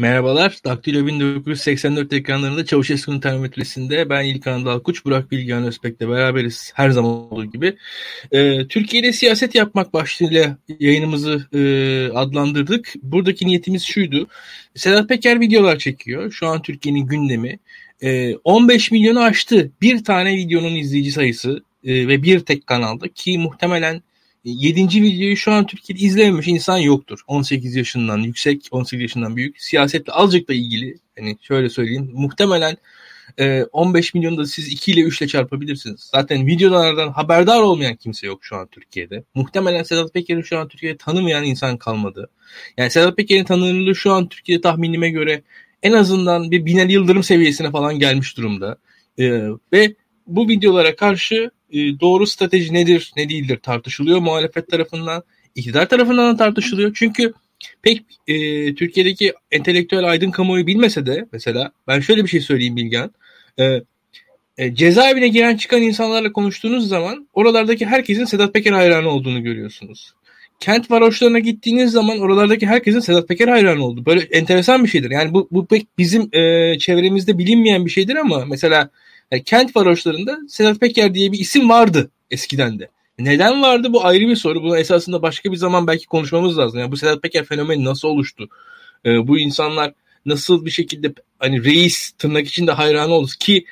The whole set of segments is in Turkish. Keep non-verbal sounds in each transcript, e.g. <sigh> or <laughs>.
Merhabalar. Daktilo 1984 ekranlarında Çavuşesku'nun termometresinde ben İlkan Dalkuç, Burak Bilgehan Özbek'le beraberiz her zaman olduğu gibi. Ee, Türkiye'de siyaset yapmak başlığıyla yayınımızı e, adlandırdık. Buradaki niyetimiz şuydu. Sedat Peker videolar çekiyor. Şu an Türkiye'nin gündemi. E, 15 milyonu aştı. Bir tane videonun izleyici sayısı e, ve bir tek kanalda ki muhtemelen 7. videoyu şu an Türkiye'de izlememiş insan yoktur. 18 yaşından yüksek, 18 yaşından büyük. Siyasetle azıcık da ilgili. Hani şöyle söyleyeyim. Muhtemelen 15 e, milyonu da siz 2 ile 3 ile çarpabilirsiniz. Zaten videolardan haberdar olmayan kimse yok şu an Türkiye'de. Muhtemelen Sedat Peker'i şu an Türkiye'de tanımayan insan kalmadı. Yani Sedat Peker'in tanınırlığı şu an Türkiye'de tahminime göre en azından bir Binali Yıldırım seviyesine falan gelmiş durumda. Ee, ve bu videolara karşı e, doğru strateji nedir ne değildir tartışılıyor muhalefet tarafından. iktidar tarafından da tartışılıyor. Çünkü pek e, Türkiye'deki entelektüel aydın kamuoyu bilmese de mesela ben şöyle bir şey söyleyeyim Bilgen. E, e, cezaevine giren çıkan insanlarla konuştuğunuz zaman oralardaki herkesin Sedat Peker hayranı olduğunu görüyorsunuz. Kent varoşlarına gittiğiniz zaman oralardaki herkesin Sedat Peker hayranı oldu. Böyle enteresan bir şeydir. Yani bu, bu pek bizim e, çevremizde bilinmeyen bir şeydir ama mesela yani kent varoşlarında Sedat Peker diye bir isim vardı eskiden de. Neden vardı bu ayrı bir soru. Bunu esasında başka bir zaman belki konuşmamız lazım. Yani bu Sedat Peker fenomeni nasıl oluştu? Ee, bu insanlar nasıl bir şekilde hani reis tırnak içinde hayranı oldu ki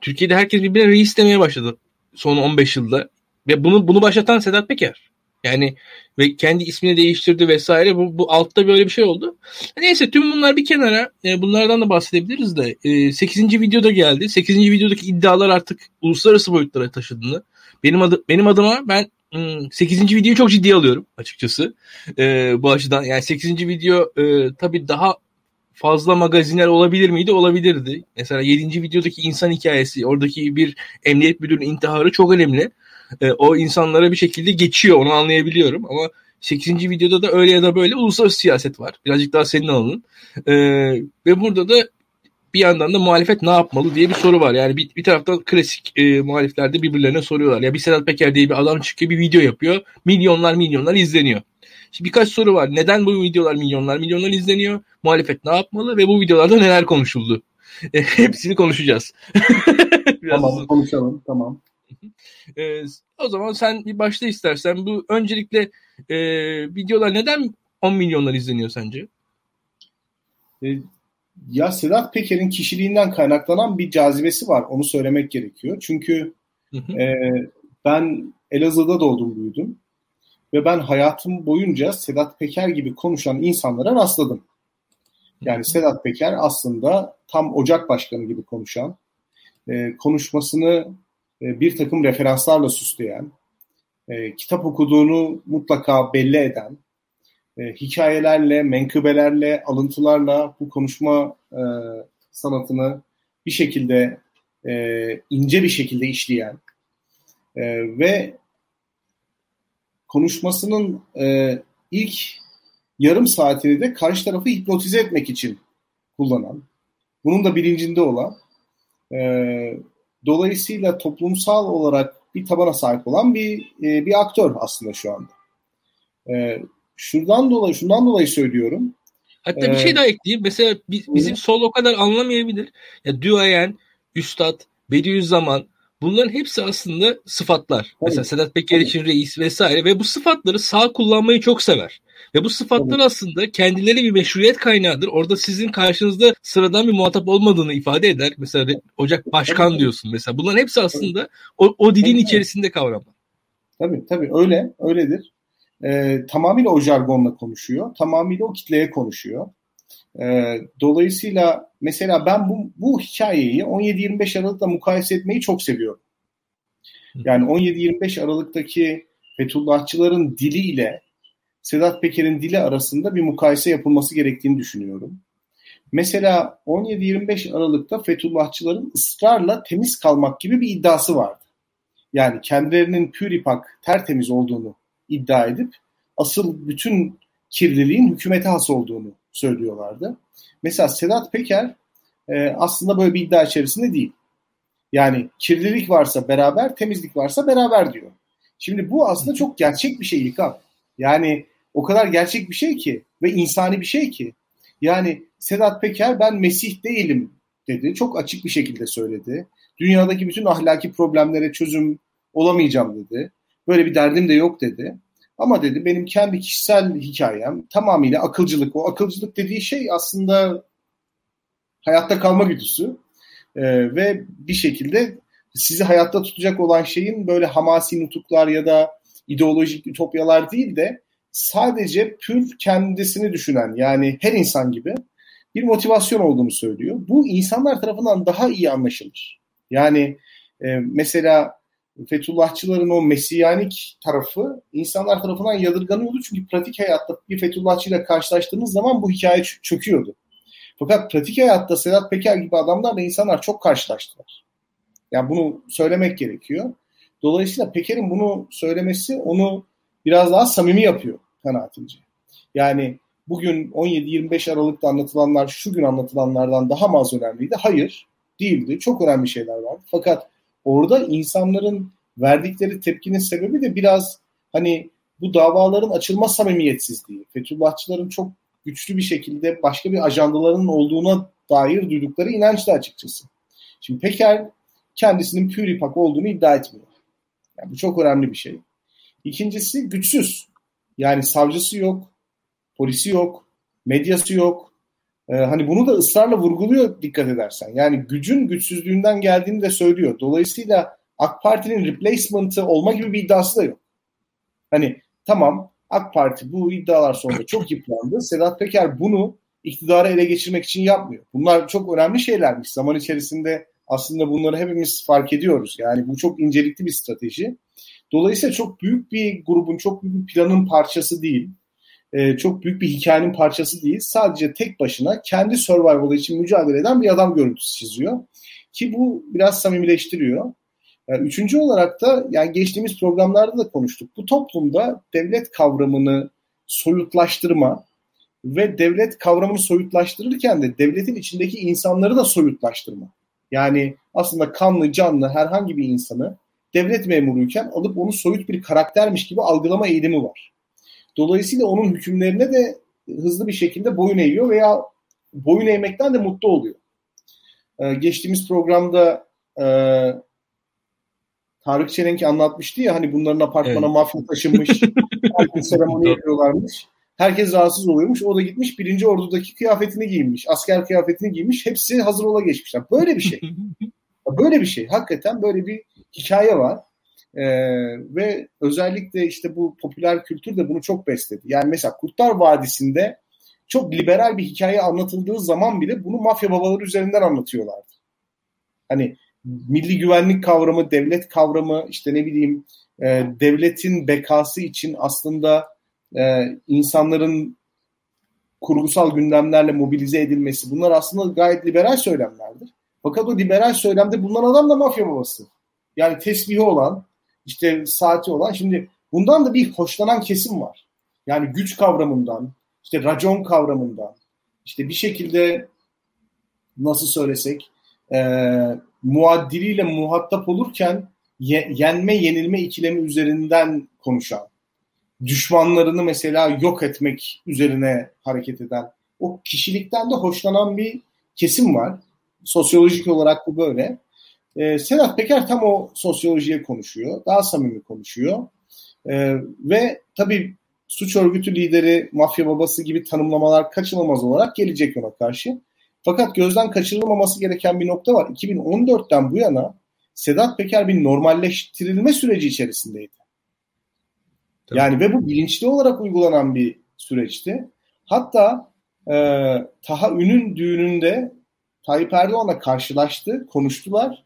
Türkiye'de herkes birbirine reis demeye başladı son 15 yılda. Ve bunu bunu başlatan Sedat Peker. Yani ve kendi ismini değiştirdi vesaire. Bu, bu altta böyle bir şey oldu. Neyse tüm bunlar bir kenara. E, bunlardan da bahsedebiliriz de. E, 8. videoda geldi. 8. videodaki iddialar artık uluslararası boyutlara taşıdığını. Benim adı, benim adıma ben 8. Hmm, videoyu çok ciddiye alıyorum açıkçası. E, bu açıdan yani 8. video e, tabii daha fazla magazinel olabilir miydi? Olabilirdi. Mesela 7. videodaki insan hikayesi, oradaki bir emniyet müdürünün intiharı çok önemli e, o insanlara bir şekilde geçiyor onu anlayabiliyorum ama 8. videoda da öyle ya da böyle uluslararası siyaset var. Birazcık daha senin alanın. E, ve burada da bir yandan da muhalefet ne yapmalı diye bir soru var. Yani bir, bir taraftan klasik e, muhalifler birbirlerine soruyorlar. Ya bir Sedat Peker diye bir adam çıkıyor bir video yapıyor. Milyonlar milyonlar izleniyor. Şimdi birkaç soru var. Neden bu videolar milyonlar milyonlar izleniyor? Muhalefet ne yapmalı ve bu videolarda neler konuşuldu? E, <laughs> hepsini konuşacağız. <laughs> tamam konuşalım tamam. E, o zaman sen bir başla istersen. Bu öncelikle e, videolar neden 10 milyonlar izleniyor sence? E, ya Sedat Peker'in kişiliğinden kaynaklanan bir cazibesi var. Onu söylemek gerekiyor. Çünkü E, ben Elazığ'da doğdum büyüdüm. Ve ben hayatım boyunca Sedat Peker gibi konuşan insanlara rastladım. Yani Sedat Peker aslında tam Ocak Başkanı gibi konuşan, e, konuşmasını e, bir takım referanslarla süsleyen, e, kitap okuduğunu mutlaka belli eden, e, hikayelerle, menkıbelerle, alıntılarla bu konuşma sanatını bir şekilde ince bir şekilde işleyen ve konuşmasının ilk yarım saatini de karşı tarafı hipnotize etmek için kullanan, bunun da bilincinde olan Dolayısıyla toplumsal olarak bir tabana sahip olan bir e, bir aktör aslında şu anda. E, şuradan dolayı şundan dolayı söylüyorum. Hatta ee, bir şey e, daha ekleyeyim. Mesela bizim hı. sol o kadar anlamayabilir. Ya Duayen, Üstad, Bediüzzaman bunların hepsi aslında sıfatlar. Tabii. Mesela Sedat Peker için reis vesaire ve bu sıfatları sağ kullanmayı çok sever. Ve bu sıfatlar aslında kendileri bir meşruiyet kaynağıdır. Orada sizin karşınızda sıradan bir muhatap olmadığını ifade eder. Mesela Ocak Başkan diyorsun mesela. Bunların hepsi aslında o, o dilin içerisinde kavramlar. Tabii tabii öyle, öyledir. Ee, tamamıyla o jargonla konuşuyor. Tamamıyla o kitleye konuşuyor. Ee, dolayısıyla mesela ben bu, bu hikayeyi 17-25 Aralık'ta mukayese etmeyi çok seviyorum. Yani 17-25 Aralık'taki Fethullahçıların diliyle Sedat Peker'in dili arasında bir mukayese yapılması gerektiğini düşünüyorum. Mesela 17-25 Aralık'ta Fethullahçıların ısrarla temiz kalmak gibi bir iddiası vardı. Yani kendilerinin püripak, tertemiz olduğunu iddia edip asıl bütün kirliliğin hükümete has olduğunu söylüyorlardı. Mesela Sedat Peker e, aslında böyle bir iddia içerisinde değil. Yani kirlilik varsa beraber, temizlik varsa beraber diyor. Şimdi bu aslında çok gerçek bir şey İlkan. Yani o kadar gerçek bir şey ki ve insani bir şey ki. Yani Sedat Peker ben Mesih değilim dedi. Çok açık bir şekilde söyledi. Dünyadaki bütün ahlaki problemlere çözüm olamayacağım dedi. Böyle bir derdim de yok dedi. Ama dedi benim kendi kişisel hikayem tamamıyla akılcılık. O akılcılık dediği şey aslında hayatta kalma güdüsü. Ee, ve bir şekilde sizi hayatta tutacak olan şeyin böyle hamasi nutuklar ya da ideolojik ütopyalar değil de sadece pür kendisini düşünen yani her insan gibi bir motivasyon olduğunu söylüyor. Bu insanlar tarafından daha iyi anlaşılır. Yani e, mesela Fethullahçıların o mesiyanik tarafı insanlar tarafından yadırganıyordu. Çünkü pratik hayatta bir Fethullahçıyla karşılaştığınız zaman bu hikaye çöküyordu. Fakat pratik hayatta Sedat Peker gibi adamlarla insanlar çok karşılaştılar. Yani bunu söylemek gerekiyor. Dolayısıyla Peker'in bunu söylemesi onu biraz daha samimi yapıyor kanaatimce. Yani bugün 17-25 Aralık'ta anlatılanlar şu gün anlatılanlardan daha mı az önemliydi? Hayır, değildi. Çok önemli şeyler vardı. Fakat orada insanların verdikleri tepkinin sebebi de biraz hani bu davaların açılma samimiyetsizliği. Fethullahçıların çok güçlü bir şekilde başka bir ajandalarının olduğuna dair duydukları inançlı açıkçası. Şimdi Peker kendisinin püripak olduğunu iddia etmiyor. Yani bu çok önemli bir şey. İkincisi güçsüz. Yani savcısı yok, polisi yok, medyası yok. Ee, hani bunu da ısrarla vurguluyor dikkat edersen. Yani gücün güçsüzlüğünden geldiğini de söylüyor. Dolayısıyla AK Parti'nin replacement'ı olma gibi bir iddiası da yok. Hani tamam AK Parti bu iddialar sonunda çok yıprandı. Sedat Peker bunu iktidara ele geçirmek için yapmıyor. Bunlar çok önemli şeylermiş. Zaman içerisinde aslında bunları hepimiz fark ediyoruz. Yani bu çok incelikli bir strateji. Dolayısıyla çok büyük bir grubun, çok büyük bir planın parçası değil. Ee, çok büyük bir hikayenin parçası değil. Sadece tek başına kendi survival için mücadele eden bir adam görüntüsü çiziyor. Ki bu biraz samimileştiriyor. Yani üçüncü olarak da yani geçtiğimiz programlarda da konuştuk. Bu toplumda devlet kavramını soyutlaştırma ve devlet kavramını soyutlaştırırken de devletin içindeki insanları da soyutlaştırma. Yani aslında kanlı canlı herhangi bir insanı devlet memuruyken alıp onu soyut bir karaktermiş gibi algılama eğilimi var. Dolayısıyla onun hükümlerine de hızlı bir şekilde boyun eğiyor veya boyun eğmekten de mutlu oluyor. Ee, geçtiğimiz programda e, Tarık Çelenk anlatmıştı ya hani bunların apartmana evet. mafya taşınmış, <laughs> seremoni yapıyorlarmış. Herkes rahatsız oluyormuş. O da gitmiş birinci ordudaki kıyafetini giymiş. Asker kıyafetini giymiş. Hepsi hazır ola geçmişler. Böyle bir şey. <laughs> böyle bir şey. Hakikaten böyle bir hikaye var. Ee, ve özellikle işte bu popüler kültür de bunu çok besledi. Yani mesela Kurtlar Vadisi'nde çok liberal bir hikaye anlatıldığı zaman bile bunu mafya babaları üzerinden anlatıyorlardı. Hani milli güvenlik kavramı, devlet kavramı, işte ne bileyim e, devletin bekası için aslında e, insanların kurgusal gündemlerle mobilize edilmesi bunlar aslında gayet liberal söylemlerdir. Fakat o liberal söylemde bulunan adam da mafya babası. Yani tesbihi olan, işte saati olan. Şimdi bundan da bir hoşlanan kesim var. Yani güç kavramından, işte racon kavramından, işte bir şekilde nasıl söylesek e, muaddiliyle muhatap olurken ye, yenme yenilme ikilemi üzerinden konuşan, düşmanlarını mesela yok etmek üzerine hareket eden, o kişilikten de hoşlanan bir kesim var. Sosyolojik olarak bu böyle. Ee, Sedat Peker tam o sosyolojiye konuşuyor. Daha samimi konuşuyor. Ee, ve tabii suç örgütü lideri, mafya babası gibi tanımlamalar kaçınılmaz olarak gelecek ona karşı. Fakat gözden kaçırılmaması gereken bir nokta var. 2014'ten bu yana Sedat Peker bir normalleştirilme süreci içerisindeydi. Tabii. Yani ve bu bilinçli olarak uygulanan bir süreçti. Hatta e, Taha Ün'ün düğününde Tayyip Erdoğan'la karşılaştı, konuştular.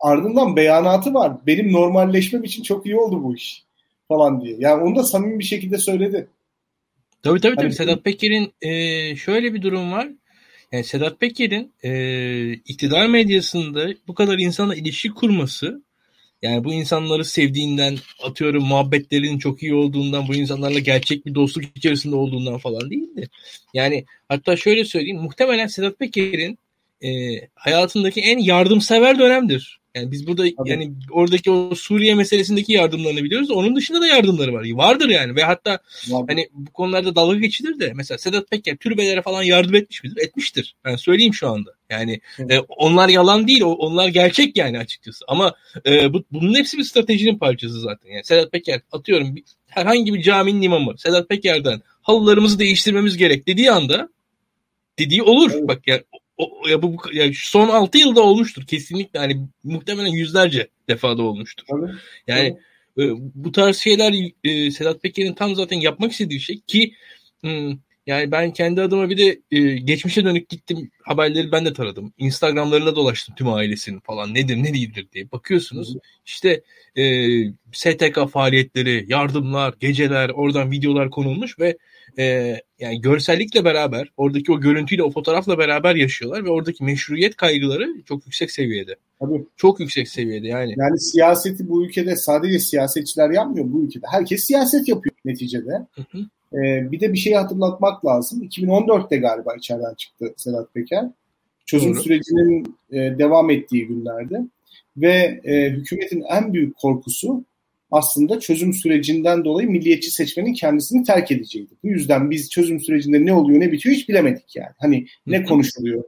Ardından beyanatı var. Benim normalleşmem için çok iyi oldu bu iş falan diye. Yani onu da samimi bir şekilde söyledi. Tabii tabii. Hani, tabii. Sedat Peker'in e, şöyle bir durum var. Yani Sedat Peker'in e, iktidar medyasında bu kadar insana ilişki kurması yani bu insanları sevdiğinden atıyorum muhabbetlerinin çok iyi olduğundan bu insanlarla gerçek bir dostluk içerisinde olduğundan falan değildi. Yani hatta şöyle söyleyeyim muhtemelen Sedat Peker'in e, hayatındaki en yardımsever dönemdir. Yani biz burada Tabii. yani oradaki o Suriye meselesindeki yardımlarını biliyoruz. Onun dışında da yardımları var. Vardır yani ve hatta Vardır. hani bu konularda dalga geçilir de mesela Sedat Peker türbelere falan yardım etmiş midir? Etmiştir. Ben söyleyeyim şu anda. Yani e, onlar yalan değil. Onlar gerçek yani açıkçası. Ama e, bu, bunun hepsi bir stratejinin parçası zaten. Yani Sedat Peker atıyorum bir, herhangi bir caminin imamı Sedat Peker'den halılarımızı değiştirmemiz gerek dediği anda dediği olur. Evet. Bak yani o, ya bu yani son 6 yılda olmuştur kesinlikle hani muhtemelen yüzlerce defada olmuştur. Tabii. Yani Tabii. E, bu tarz şeyler e, Sedat Peker'in tam zaten yapmak istediği şey ki hmm, yani ben kendi adıma bir de e, geçmişe dönük gittim haberleri ben de taradım. Instagramlarına dolaştım tüm ailesinin falan nedir ne değildir diye. Bakıyorsunuz Hı. işte e, STK faaliyetleri, yardımlar, geceler oradan videolar konulmuş ve e, yani görsellikle beraber oradaki o görüntüyle o fotoğrafla beraber yaşıyorlar ve oradaki meşruiyet kaygıları çok yüksek seviyede. Tabii. Çok yüksek seviyede yani. Yani siyaseti bu ülkede sadece siyasetçiler yapmıyor bu ülkede. Herkes siyaset yapıyor neticede. Hı hı. Ee, bir de bir şey hatırlatmak lazım. 2014'te galiba içeriden çıktı Sedat Peker. Çözüm Doğru. sürecinin e, devam ettiği günlerde. Ve e, hükümetin en büyük korkusu aslında çözüm sürecinden dolayı milliyetçi seçmenin kendisini terk edeceğiydi. Bu yüzden biz çözüm sürecinde ne oluyor ne bitiyor hiç bilemedik yani. Hani ne konuşuluyor.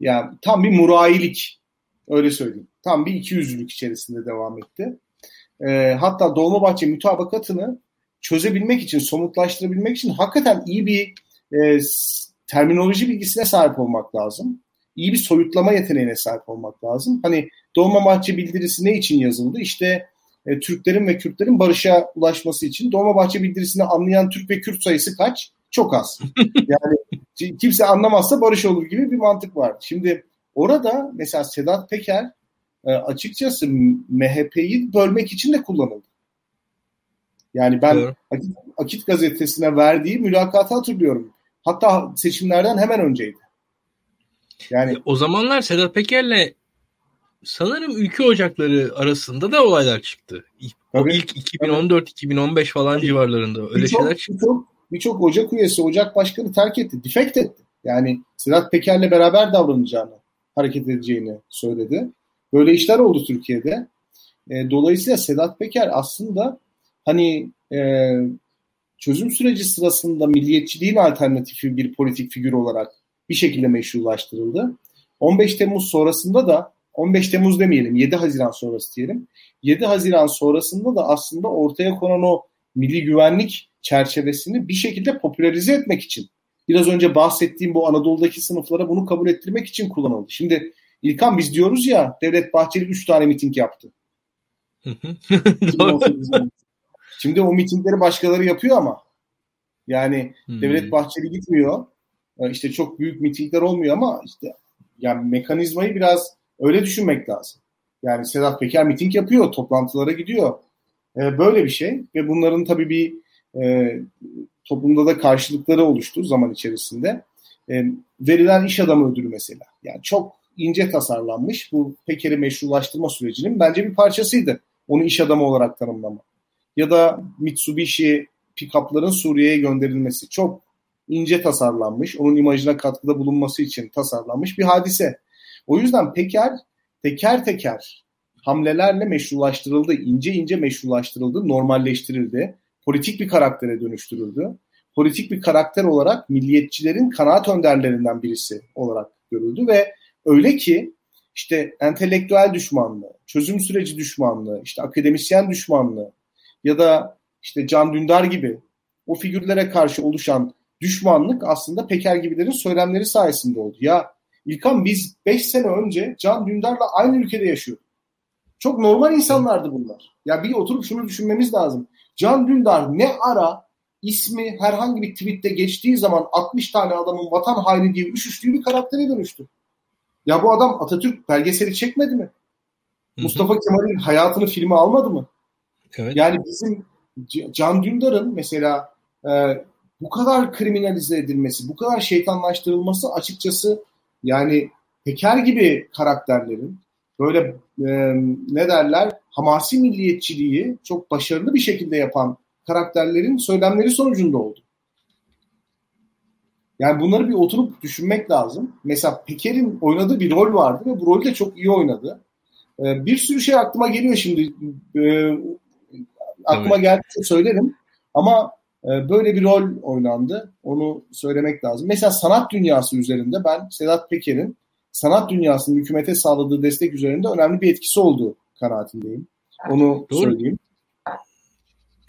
Yani tam bir murayilik öyle söyleyeyim. Tam bir iki yüzlülük içerisinde devam etti. E, hatta Dolmabahçe mütabakatını çözebilmek için, somutlaştırabilmek için hakikaten iyi bir e, terminoloji bilgisine sahip olmak lazım. İyi bir soyutlama yeteneğine sahip olmak lazım. Hani Dolmabahçe bildirisi ne için yazıldı? İşte e, Türklerin ve Kürtlerin barışa ulaşması için Dolmabahçe bildirisini anlayan Türk ve Kürt sayısı kaç? Çok az. <laughs> Yani kimse anlamazsa barış olur gibi bir mantık var. Şimdi orada mesela Sedat Peker e, açıkçası MHP'yi bölmek için de kullanıldı. Yani ben Akit, Akit gazetesine verdiği mülakatı hatırlıyorum. Hatta seçimlerden hemen önceydi. Yani o zamanlar Sedat Peker'le sanırım ülke ocakları arasında da olaylar çıktı. Tabii, o ilk 2014-2015 falan tabii. civarlarında öyle bir şeyler çıktı. Birçok, birçok ocak üyesi, ocak başkanı terk etti, defekt etti. Yani Sedat Peker'le beraber davranacağını, hareket edeceğini söyledi. Böyle işler oldu Türkiye'de. E, dolayısıyla Sedat Peker aslında hani e, çözüm süreci sırasında milliyetçiliğin alternatifi bir politik figür olarak bir şekilde meşrulaştırıldı. 15 Temmuz sonrasında da 15 Temmuz demeyelim 7 Haziran sonrası diyelim. 7 Haziran sonrasında da aslında ortaya konan o milli güvenlik çerçevesini bir şekilde popülerize etmek için biraz önce bahsettiğim bu Anadolu'daki sınıflara bunu kabul ettirmek için kullanıldı. Şimdi İlkan biz diyoruz ya Devlet Bahçeli 3 tane miting yaptı. <laughs> Şimdi o mitingleri başkaları yapıyor ama yani hmm. Devlet Bahçeli gitmiyor. İşte çok büyük mitingler olmuyor ama işte yani mekanizmayı biraz öyle düşünmek lazım. Yani Sedat Peker miting yapıyor, toplantılara gidiyor. Ee, böyle bir şey ve bunların tabii bir e, toplumda da karşılıkları oluştu zaman içerisinde. E, verilen iş adamı ödülü mesela. Yani çok ince tasarlanmış bu Peker'i meşrulaştırma sürecinin bence bir parçasıydı. Onu iş adamı olarak tanımlama ya da Mitsubishi pick-up'ların Suriye'ye gönderilmesi çok ince tasarlanmış, onun imajına katkıda bulunması için tasarlanmış bir hadise. O yüzden Peker teker teker hamlelerle meşrulaştırıldı, ince ince meşrulaştırıldı, normalleştirildi, politik bir karaktere dönüştürüldü. Politik bir karakter olarak milliyetçilerin kanaat önderlerinden birisi olarak görüldü ve öyle ki işte entelektüel düşmanlığı, çözüm süreci düşmanlığı, işte akademisyen düşmanlığı, ya da işte Can Dündar gibi o figürlere karşı oluşan düşmanlık aslında Peker gibilerin söylemleri sayesinde oldu. Ya İlkan biz 5 sene önce Can Dündar'la aynı ülkede yaşıyorduk. Çok normal insanlardı bunlar. Ya bir oturup şunu düşünmemiz lazım. Can Dündar ne ara ismi herhangi bir tweette geçtiği zaman 60 tane adamın vatan haini diye üşüştüğü bir karaktere dönüştü. Ya bu adam Atatürk belgeseli çekmedi mi? Hı-hı. Mustafa Kemal'in hayatını filme almadı mı? Evet. Yani bizim Can Dündar'ın mesela e, bu kadar kriminalize edilmesi, bu kadar şeytanlaştırılması açıkçası yani Peker gibi karakterlerin böyle e, ne derler hamasi milliyetçiliği çok başarılı bir şekilde yapan karakterlerin söylemleri sonucunda oldu. Yani bunları bir oturup düşünmek lazım. Mesela Peker'in oynadığı bir rol vardı ve bu rolü de çok iyi oynadı. E, bir sürü şey aklıma geliyor şimdi. E, aklıma evet. söylerim. Ama böyle bir rol oynandı. Onu söylemek lazım. Mesela sanat dünyası üzerinde ben Sedat Peker'in sanat dünyasının hükümete sağladığı destek üzerinde önemli bir etkisi olduğu kanaatindeyim. Onu Doğru. söyleyeyim.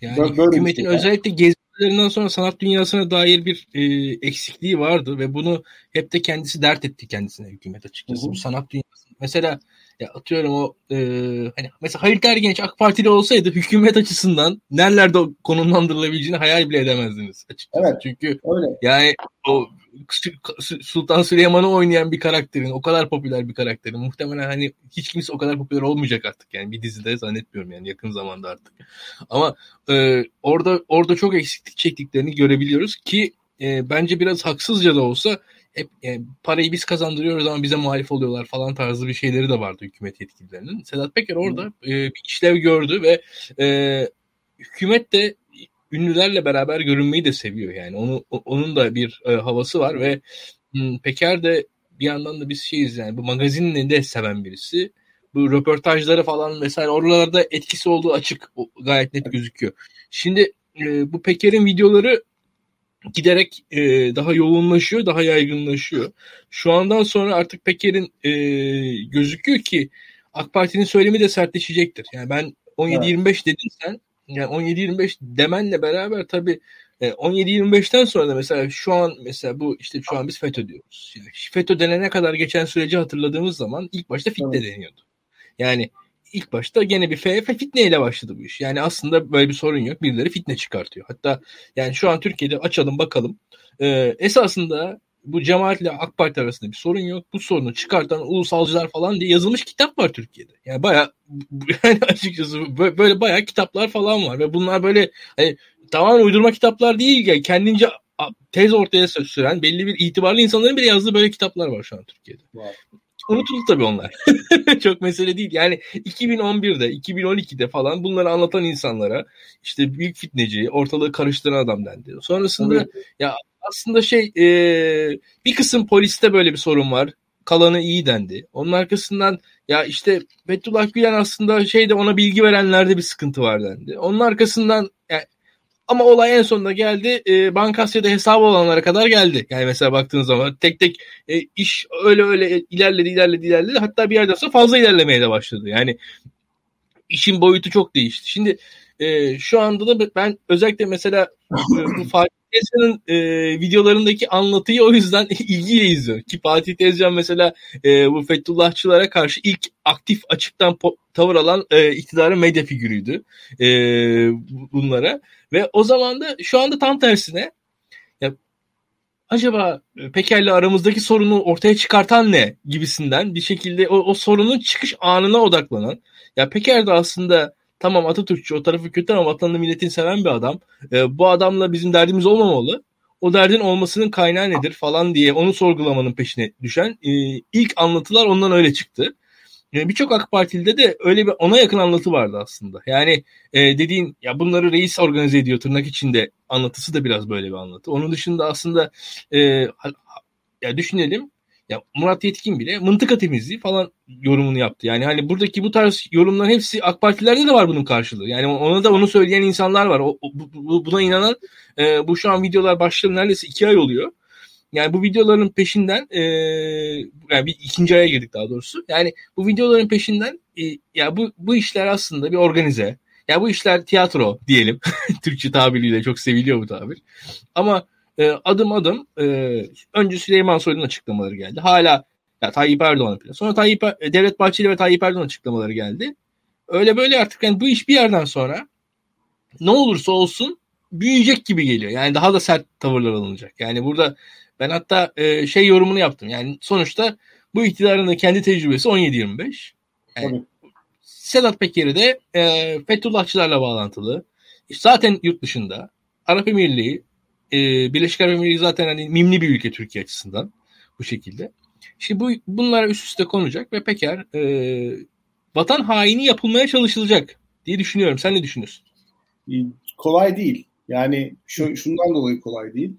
Yani Böyle hükümetin şey. özellikle gezilerinden sonra sanat dünyasına dair bir e, eksikliği vardı ve bunu hep de kendisi dert etti kendisine hükümet açıkçası. Hı hı. Bu sanat dünyası. Mesela ya atıyorum o e, hani mesela Halit Ergenç AK Partili olsaydı hükümet açısından nerelerde konumlandırılabileceğini hayal bile edemezdiniz açıkçası. Evet, Çünkü öyle. yani o Sultan Süleyman'ı oynayan bir karakterin, o kadar popüler bir karakterin muhtemelen hani hiç kimse o kadar popüler olmayacak artık yani bir dizide zannetmiyorum yani yakın zamanda artık. Ama e, orada orada çok eksiklik çektiklerini görebiliyoruz ki e, bence biraz haksızca da olsa hep yani parayı biz kazandırıyoruz ama bize muhalif oluyorlar falan tarzı bir şeyleri de vardı hükümet yetkililerinin. Sedat Peker orada e, bir işlev gördü ve e, hükümet de ünlülerle beraber görünmeyi de seviyor yani. Onu onun da bir e, havası var ve m, Peker de bir yandan da biz şeyiz yani bu magazinini de seven birisi. Bu röportajları falan vesaire oralarda etkisi olduğu açık gayet net gözüküyor. Şimdi e, bu Peker'in videoları giderek e, daha yoğunlaşıyor, daha yaygınlaşıyor. Şu andan sonra artık Peker'in e, gözüküyor ki AK Parti'nin söylemi de sertleşecektir. Yani ben 17-25 evet. dedin sen yani 17-25 demenle beraber tabii 17-25'ten e, sonra da mesela şu an mesela bu işte şu an biz FETÖ diyoruz. Yani FETÖ denene kadar geçen süreci hatırladığımız zaman ilk başta evet. deniyordu. Yani ilk başta gene bir FF fitne ile başladı bu iş. Yani aslında böyle bir sorun yok. Birileri fitne çıkartıyor. Hatta yani şu an Türkiye'de açalım bakalım. Ee, esasında bu cemaatle AK Parti arasında bir sorun yok. Bu sorunu çıkartan ulusalcılar falan diye yazılmış kitap var Türkiye'de. Yani baya <laughs> yani açıkçası böyle baya kitaplar falan var ve bunlar böyle hani tamamen uydurma kitaplar değil yani kendince tez ortaya süren belli bir itibarlı insanların bile yazdığı böyle kitaplar var şu an Türkiye'de. Wow. Unutuldu tabii onlar. <laughs> Çok mesele değil. Yani 2011'de, 2012'de falan bunları anlatan insanlara işte büyük fitneci, ortalığı karıştıran adam dendi. Sonrasında evet. ya aslında şey e, bir kısım poliste böyle bir sorun var. Kalanı iyi dendi. Onun arkasından ya işte Fethullah Gülen aslında şeyde ona bilgi verenlerde bir sıkıntı var dendi. Onun arkasından ama olay en sonunda geldi. E, Bankasya'da hesabı olanlara kadar geldi. Yani mesela baktığınız zaman tek tek e, iş öyle öyle ilerledi ilerledi ilerledi. Hatta bir yerden sonra fazla ilerlemeye de başladı. Yani işin boyutu çok değişti. Şimdi e, şu anda da ben özellikle mesela bu Fatih Tezcan'ın e, videolarındaki anlatıyı o yüzden <laughs> ilgiyle izliyorum. Ki Fatih Tezcan mesela e, bu Fethullahçılara karşı ilk aktif açıktan tavır alan e, iktidarın medya figürüydü e, bunlara. Ve o zaman da şu anda tam tersine ya, acaba Peker'le aramızdaki sorunu ortaya çıkartan ne gibisinden bir şekilde o, o sorunun çıkış anına odaklanan ya Peker de aslında tamam Atatürkçü o tarafı kötü ama vatanını milletini seven bir adam. E, bu adamla bizim derdimiz olmamalı. O derdin olmasının kaynağı nedir falan diye onu sorgulamanın peşine düşen e, ilk anlatılar ondan öyle çıktı. E, Birçok AK Partili'de de öyle bir ona yakın anlatı vardı aslında. Yani e, dediğin ya bunları reis organize ediyor tırnak içinde anlatısı da biraz böyle bir anlatı. Onun dışında aslında e, ya düşünelim ya Murat Yetkin bile mıntıka temizliği falan yorumunu yaptı. Yani hani buradaki bu tarz yorumların hepsi AK Partilerde de var bunun karşılığı. Yani ona da onu söyleyen insanlar var. O, bu, buna inanan e, bu şu an videolar başladı neredeyse iki ay oluyor. Yani bu videoların peşinden e, yani bir ikinci aya girdik daha doğrusu. Yani bu videoların peşinden e, ya bu bu işler aslında bir organize. Ya bu işler tiyatro diyelim. <laughs> Türkçe tabiriyle çok seviliyor bu tabir. Ama e, adım adım e, önce Süleyman Soylu'nun açıklamaları geldi. Hala ya Tayyip Erdoğan'ın planı. Sonra Tayyip e, Devlet Bahçeli ve Tayyip Erdoğan açıklamaları geldi. Öyle böyle artık yani bu iş bir yerden sonra ne olursa olsun büyüyecek gibi geliyor. Yani daha da sert tavırlar alınacak. Yani burada ben hatta e, şey yorumunu yaptım. Yani sonuçta bu iktidarın da kendi tecrübesi 17-25. Yani Sedat Peker'i de e, Fethullahçılarla bağlantılı. Zaten yurt dışında. Arap Emirliği, e, Birleşik Arap Emirliği zaten hani mimli bir ülke Türkiye açısından bu şekilde. Şimdi bu bunlar üst üste konacak ve Peker e, vatan haini yapılmaya çalışılacak diye düşünüyorum. Sen ne düşünüyorsun? Kolay değil. Yani şu, şundan dolayı kolay değil.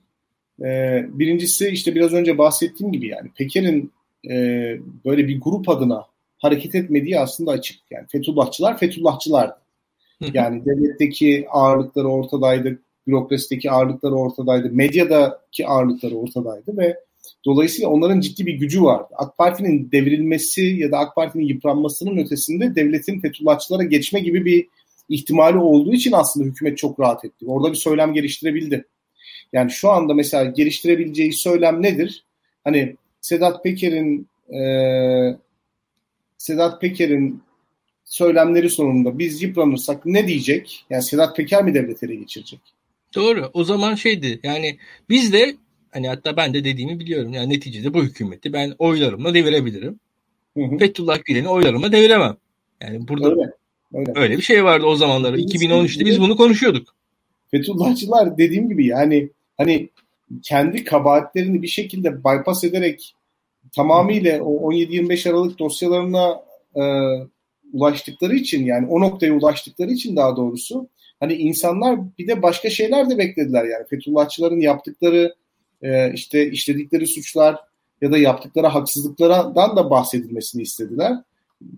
Ee, birincisi işte biraz önce bahsettiğim gibi yani Peker'in e, böyle bir grup adına hareket etmediği aslında açık. Yani Fethullahçılar Fethullahçılardı. Yani devletteki ağırlıkları ortadaydı, bürokrasideki ağırlıkları ortadaydı, medyadaki ağırlıkları ortadaydı ve dolayısıyla onların ciddi bir gücü vardı. AK Parti'nin devrilmesi ya da AK Parti'nin yıpranmasının ötesinde devletin Fethullahçılara geçme gibi bir ihtimali olduğu için aslında hükümet çok rahat etti. Orada bir söylem geliştirebildi. Yani şu anda mesela geliştirebileceği söylem nedir? Hani Sedat Peker'in e, Sedat Peker'in söylemleri sonunda biz yıpranırsak ne diyecek? Yani Sedat Peker mi devlet ele geçirecek? Doğru. O zaman şeydi yani biz de hani hatta ben de dediğimi biliyorum. Yani neticede bu hükümeti ben oylarımla devirebilirim. Hı hı. Fethullah Gülen'i oylarımla deviremem. Yani burada öyle, öyle. öyle bir şey vardı o zamanlarda. 2013'te biz bunu konuşuyorduk. Fethullahçılar dediğim gibi yani hani kendi kabahatlerini bir şekilde bypass ederek tamamıyla o 17-25 Aralık dosyalarına e, ulaştıkları için yani o noktaya ulaştıkları için daha doğrusu hani insanlar bir de başka şeyler de beklediler yani Fethullahçıların yaptıkları e, işte işledikleri suçlar ya da yaptıkları haksızlıklardan da bahsedilmesini istediler.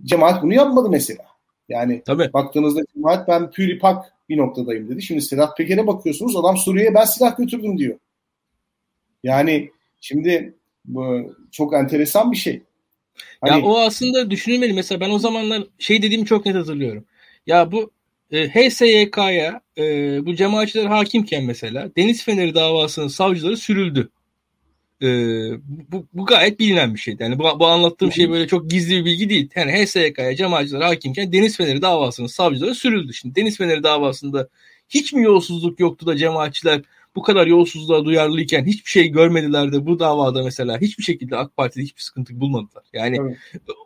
Cemaat bunu yapmadı mesela. Yani Tabii. baktığınızda cemaat ben püripak bir noktadayım dedi. Şimdi Sedat Peker'e bakıyorsunuz adam Suriye'ye ben silah götürdüm diyor. Yani şimdi bu çok enteresan bir şey. Hani... Ya o aslında düşünülmeli. Mesela ben o zamanlar şey dediğimi çok net hatırlıyorum. Ya bu e, HSYK'ya e, bu cemaatçiler hakimken mesela Deniz Feneri davasının savcıları sürüldü. E, bu, bu gayet bilinen bir şeydi. Yani bu, bu anlattığım şey böyle çok gizli bir bilgi değil. Yani HSYK'ya cemaatçiler hakimken Deniz Feneri davasının savcıları sürüldü. Şimdi Deniz Feneri davasında hiç mi yolsuzluk yoktu da cemaatçiler bu kadar yolsuzluğa duyarlıyken hiçbir şey görmediler de bu davada mesela hiçbir şekilde AK Parti'de hiçbir sıkıntı bulmadılar. Yani evet.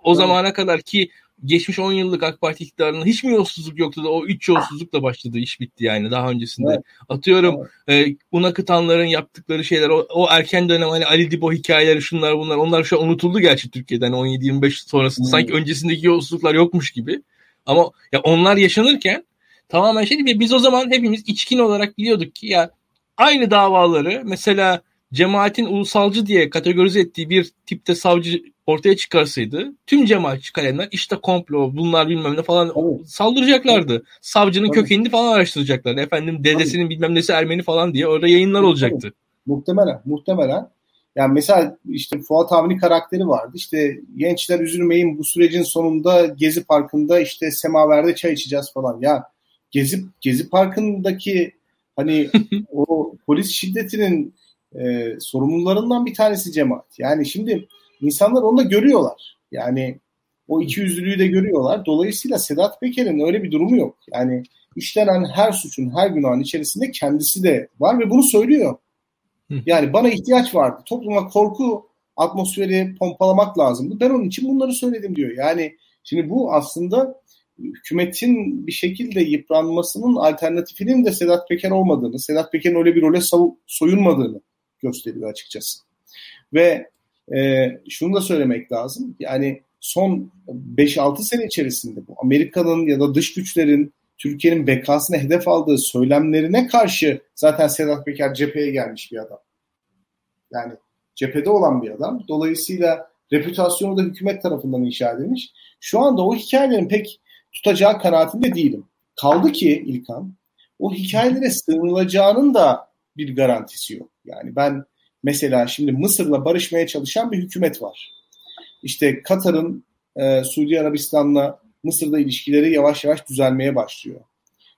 o zamana kadar ki geçmiş 10 yıllık AK Parti iktidarında hiç mi yolsuzluk yoktu da o 3 yolsuzlukla başladı iş bitti yani daha öncesinde. Evet. Atıyorum evet. e, un akıtanların yaptıkları şeyler o, o erken dönem hani Ali Dibo hikayeleri şunlar bunlar onlar şu an unutuldu gerçi Türkiye'den 17-25 sonrasında hmm. sanki öncesindeki yolsuzluklar yokmuş gibi. Ama ya onlar yaşanırken tamamen şey değil. Biz o zaman hepimiz içkin olarak biliyorduk ki ya aynı davaları mesela cemaatin ulusalcı diye kategorize ettiği bir tipte savcı ortaya çıkarsaydı tüm cemaatçi kalemler işte komplo bunlar bilmem ne falan Tabii. saldıracaklardı. Savcının Tabii. kökenini falan araştıracaklardı. Efendim dedesinin Tabii. bilmem nesi Ermeni falan diye orada yayınlar olacaktı. Tabii. Muhtemelen, muhtemelen. Yani mesela işte Fuat Avni karakteri vardı. İşte gençler üzülmeyin bu sürecin sonunda Gezi Parkı'nda işte semaverde çay içeceğiz falan. Ya Gezi Gezi Parkı'ndaki hani <laughs> o polis şiddetinin e, sorumlularından bir tanesi cemaat. Yani şimdi insanlar onu da görüyorlar. Yani o iki yüzlülüğü de görüyorlar. Dolayısıyla Sedat Peker'in öyle bir durumu yok. Yani işlenen her suçun, her günahın içerisinde kendisi de var ve bunu söylüyor. Yani bana ihtiyaç vardı. Topluma korku atmosferi pompalamak lazımdı. Ben onun için bunları söyledim diyor. Yani şimdi bu aslında hükümetin bir şekilde yıpranmasının alternatifinin de Sedat Peker olmadığını, Sedat Peker'in öyle bir role soyunmadığını gösteriyor açıkçası. Ve e, şunu da söylemek lazım. Yani son 5-6 sene içerisinde bu Amerika'nın ya da dış güçlerin Türkiye'nin bekasına hedef aldığı söylemlerine karşı zaten Sedat Peker cepheye gelmiş bir adam. Yani cephede olan bir adam. Dolayısıyla reputasyonu da hükümet tarafından inşa edilmiş. Şu anda o hikayelerin pek tutacağı kanaatinde değilim. Kaldı ki İlkan o hikayelere sığınılacağının da bir garantisi yok. Yani ben mesela şimdi Mısır'la barışmaya çalışan bir hükümet var. İşte Katar'ın e, Suudi Arabistan'la Mısır'da ilişkileri yavaş yavaş düzelmeye başlıyor.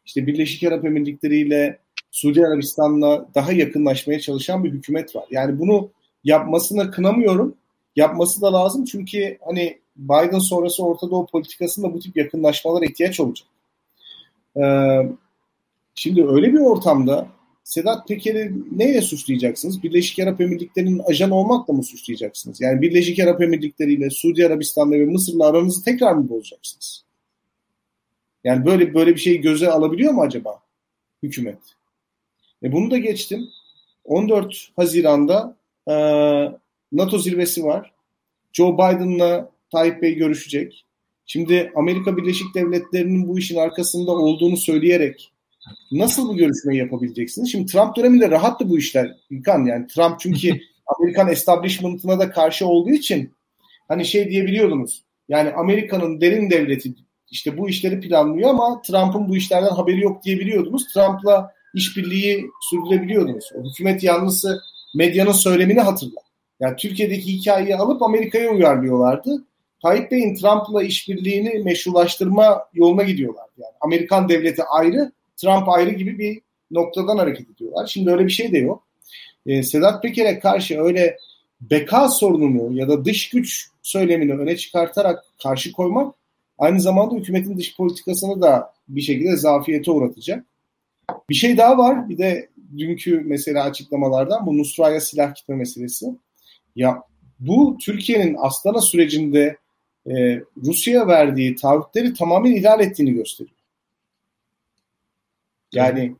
İşte Birleşik Arap Emirlikleri ile Suudi Arabistan'la daha yakınlaşmaya çalışan bir hükümet var. Yani bunu yapmasını kınamıyorum. Yapması da lazım çünkü hani Biden sonrası Orta Doğu politikasında bu tip yakınlaşmalara ihtiyaç olacak. Ee, şimdi öyle bir ortamda Sedat Peker'i neyle suçlayacaksınız? Birleşik Arap Emirlikleri'nin ajan olmakla mı suçlayacaksınız? Yani Birleşik Arap Emirlikleri ile Suudi Arabistan'la ve Mısır'la aranızı tekrar mı bozacaksınız? Yani böyle böyle bir şeyi göze alabiliyor mu acaba hükümet? E bunu da geçtim. 14 Haziran'da e, NATO zirvesi var. Joe Biden'la Tayyip Bey görüşecek. Şimdi Amerika Birleşik Devletleri'nin bu işin arkasında olduğunu söyleyerek nasıl bu görüşmeyi yapabileceksiniz? Şimdi Trump döneminde rahattı bu işler İlkan. Yani Trump çünkü <laughs> Amerikan establishment'ına da karşı olduğu için hani şey diyebiliyordunuz. Yani Amerika'nın derin devleti işte bu işleri planlıyor ama Trump'ın bu işlerden haberi yok diyebiliyordunuz. Trump'la işbirliği sürdürebiliyordunuz. O hükümet yanlısı medyanın söylemini hatırla. Yani Türkiye'deki hikayeyi alıp Amerika'ya uyarlıyorlardı. Tayyip Bey'in Trump'la işbirliğini meşrulaştırma yoluna gidiyorlar. Yani Amerikan devleti ayrı, Trump ayrı gibi bir noktadan hareket ediyorlar. Şimdi öyle bir şey de yok. Ee, Sedat Peker'e karşı öyle beka sorununu ya da dış güç söylemini öne çıkartarak karşı koymak aynı zamanda hükümetin dış politikasını da bir şekilde zafiyete uğratacak. Bir şey daha var. Bir de dünkü mesela açıklamalardan bu Nusra'ya silah gitme meselesi. Ya bu Türkiye'nin Astana sürecinde e, Rusya'ya verdiği taahhütleri tamamen ihlal ettiğini gösteriyor. Yani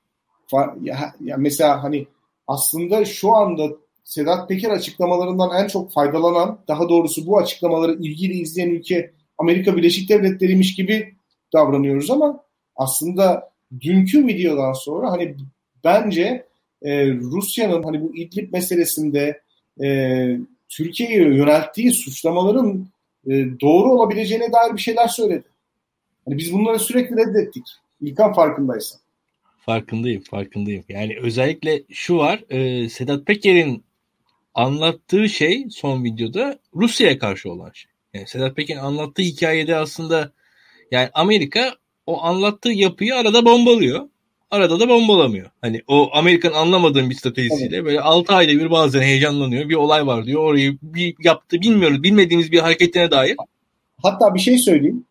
ya, ya mesela hani aslında şu anda Sedat Peker açıklamalarından en çok faydalanan, daha doğrusu bu açıklamaları ilgili izleyen ülke Amerika Birleşik Devletleri'ymiş gibi davranıyoruz ama aslında dünkü videodan sonra hani bence e, Rusya'nın hani bu İdlib meselesinde e, Türkiye'ye yönelttiği suçlamaların e, doğru olabileceğine dair bir şeyler söyledi. Hani biz bunları sürekli reddettik. İlkan farkındaysan. Farkındayım, farkındayım. Yani özellikle şu var, e, Sedat Peker'in anlattığı şey son videoda Rusya'ya karşı olan şey. Yani Sedat Peker'in anlattığı hikayede aslında yani Amerika o anlattığı yapıyı arada bombalıyor. Arada da bombalamıyor. Hani o Amerikan anlamadığım bir stratejisiyle evet. böyle 6 ayda bir bazen heyecanlanıyor. Bir olay var diyor. Orayı bir yaptı bilmiyoruz. Bilmediğimiz bir hareketine dair. Hatta bir şey söyleyeyim.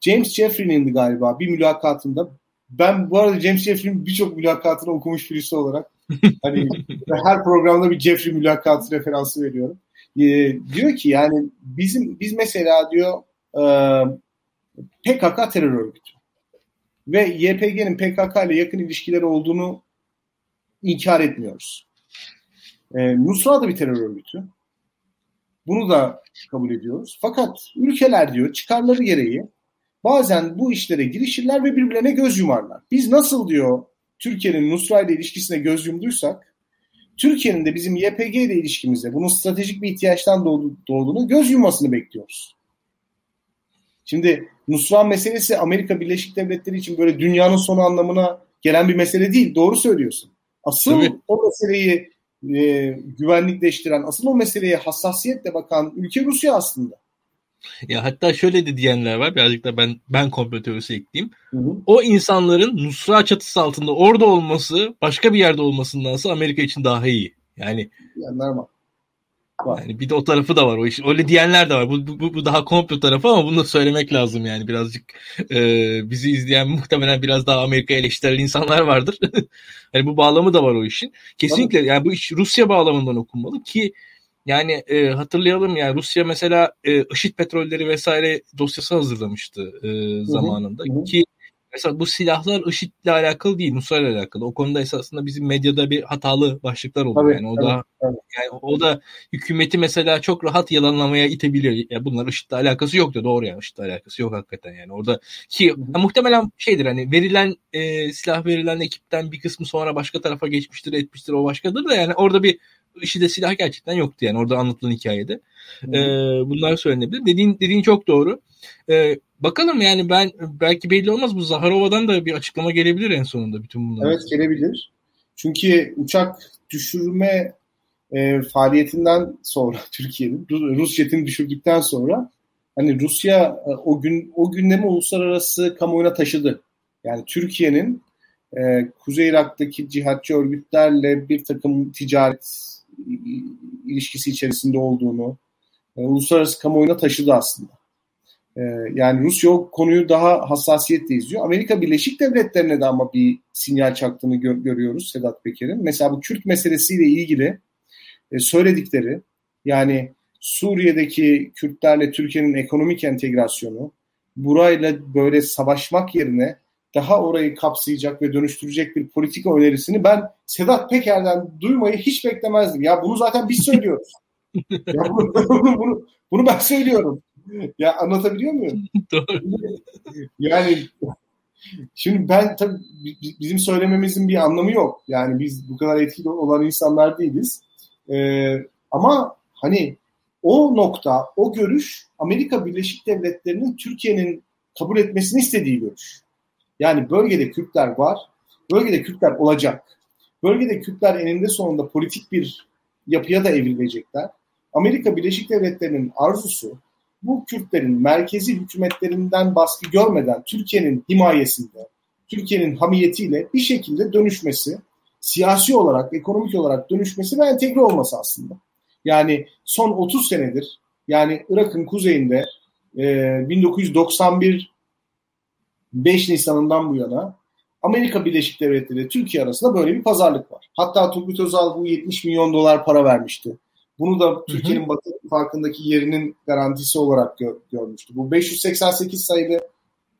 James Jeffrey'nin galiba bir mülakatında ben bu arada James Jeffrey'in birçok mülakatını okumuş birisi olarak hani <laughs> her programda bir Jeffrey mülakatı referansı veriyorum. Ee, diyor ki yani bizim biz mesela diyor e, PKK terör örgütü ve YPG'nin PKK ile yakın ilişkileri olduğunu inkar etmiyoruz. E, Nusra da bir terör örgütü. Bunu da kabul ediyoruz. Fakat ülkeler diyor çıkarları gereği bazen bu işlere girişirler ve birbirlerine göz yumarlar. Biz nasıl diyor Türkiye'nin Nusra ile ilişkisine göz yumduysak Türkiye'nin de bizim YPG ile ilişkimize bunun stratejik bir ihtiyaçtan doğduğunu göz yummasını bekliyoruz. Şimdi Nusra meselesi Amerika Birleşik Devletleri için böyle dünyanın sonu anlamına gelen bir mesele değil. Doğru söylüyorsun. Asıl Tabii. o meseleyi e, güvenlikleştiren, asıl o meseleye hassasiyetle bakan ülke Rusya aslında. Ya hatta şöyle de diyenler var. Birazcık da ben ben komplo teorisi ekleyeyim. Hı hı. O insanların Nusra çatısı altında orada olması başka bir yerde olmasındansa Amerika için daha iyi. Yani normal. Var. Yani bir de o tarafı da var. O iş. Öyle diyenler de var. Bu, bu, bu daha komplo tarafı ama bunu da söylemek lazım yani birazcık e, bizi izleyen muhtemelen biraz daha Amerika eleştiren insanlar vardır. <laughs> hani bu bağlamı da var o işin. Kesinlikle yani bu iş Rusya bağlamından okunmalı ki yani e, hatırlayalım yani Rusya mesela e, IŞİD petrolleri vesaire dosyası hazırlamıştı e, zamanında hı hı. ki mesela bu silahlar IŞİD ile alakalı değil Nusra ile alakalı. O konuda esasında bizim medyada bir hatalı başlıklar oldu. Tabii, yani o tabii, da tabii. yani o da hükümeti mesela çok rahat yalanlamaya itebiliyor. Ya bunlar IŞİD'le alakası yok da doğru yani IŞİD'le alakası yok hakikaten yani. Orada ki ya, muhtemelen şeydir hani verilen e, silah verilen ekipten bir kısmı sonra başka tarafa geçmiştir, etmiştir, o başkadır da yani orada bir IŞİD'e silah gerçekten yoktu yani orada anlatılan hikayede. Hmm. E, bunlar söylenebilir. Dediğin dediğin çok doğru. E, bakalım yani ben belki belli olmaz bu Zaharova'dan da bir açıklama gelebilir en sonunda bütün bunlar. Evet gelebilir. Çünkü uçak düşürme e, faaliyetinden sonra <laughs> Türkiye'nin Rus jetini düşürdükten sonra hani Rusya e, o gün o gündemi uluslararası kamuoyuna taşıdı. Yani Türkiye'nin e, Kuzey Irak'taki cihatçı örgütlerle bir takım ticaret ilişkisi içerisinde olduğunu e, uluslararası kamuoyuna taşıdı aslında. E, yani Rusya o konuyu daha hassasiyetle izliyor. Amerika Birleşik Devletleri'ne de ama bir sinyal çaktığını gör, görüyoruz Sedat Peker'in. Mesela bu Kürt meselesiyle ilgili e, söyledikleri yani Suriye'deki Kürtlerle Türkiye'nin ekonomik entegrasyonu burayla böyle savaşmak yerine daha orayı kapsayacak ve dönüştürecek bir politika önerisini ben Sedat Peker'den duymayı hiç beklemezdim. Ya bunu zaten biz söylüyoruz. <laughs> ya bunu, bunu, bunu, bunu ben söylüyorum. <laughs> Ya anlatabiliyor muyum? <laughs> Doğru. Yani şimdi ben tabii bizim söylememizin bir anlamı yok. Yani biz bu kadar etkili olan insanlar değiliz. Ee, ama hani o nokta, o görüş Amerika Birleşik Devletleri'nin Türkiye'nin kabul etmesini istediği görüş. Yani bölgede Kürtler var, bölgede Kürtler olacak. Bölgede Kürtler eninde sonunda politik bir yapıya da evrilecekler. Amerika Birleşik Devletleri'nin arzusu bu Kürtlerin merkezi hükümetlerinden baskı görmeden Türkiye'nin himayesinde, Türkiye'nin hamiyetiyle bir şekilde dönüşmesi, siyasi olarak, ekonomik olarak dönüşmesi ve entegre olması aslında. Yani son 30 senedir yani Irak'ın kuzeyinde e, 1991 5 Nisan'ından bu yana Amerika Birleşik Devletleri Türkiye arasında böyle bir pazarlık var. Hatta Turgut Özal bu 70 milyon dolar para vermişti. Bunu da Türkiye'nin Batı farkındaki yerinin garantisi olarak gör, görmüştü. Bu 588 sayılı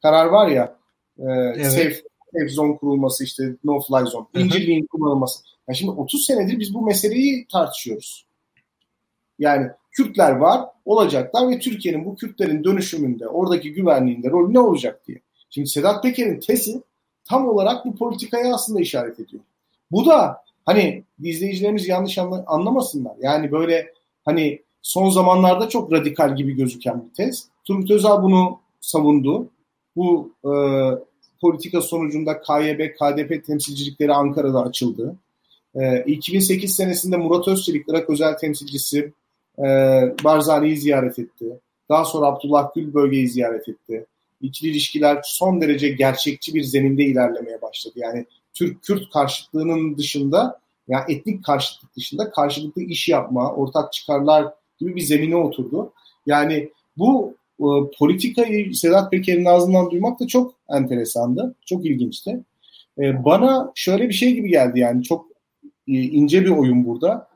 karar var ya e, evet. safe, safe zone kurulması işte no fly zone. İncirliğin kullanılması. Yani şimdi 30 senedir biz bu meseleyi tartışıyoruz. Yani Kürtler var, olacaklar ve Türkiye'nin bu Kürtlerin dönüşümünde, oradaki güvenliğinde rolü ne olacak diye. Şimdi Sedat Peker'in tezi tam olarak bu politikaya aslında işaret ediyor. Bu da hani izleyicilerimiz yanlış anlamasınlar. Yani böyle hani son zamanlarda çok radikal gibi gözüken bir tez. Turgut Özal bunu savundu. Bu e, politika sonucunda KYB, KDP temsilcilikleri Ankara'da açıldı. E, 2008 senesinde Murat Özçelik, Irak özel temsilcisi e, Barzani'yi ziyaret etti. Daha sonra Abdullah Gül bölgeyi ziyaret etti. İkili ilişkiler son derece gerçekçi bir zeminde ilerlemeye başladı. Yani Türk-Kürt karşıtlığının dışında yani etnik karşıtlık dışında karşılıklı iş yapma, ortak çıkarlar gibi bir zemine oturdu. Yani bu e, politikayı Sedat Peker'in ağzından duymak da çok enteresandı. Çok ilginçti. E, bana şöyle bir şey gibi geldi yani çok e, ince bir oyun burada.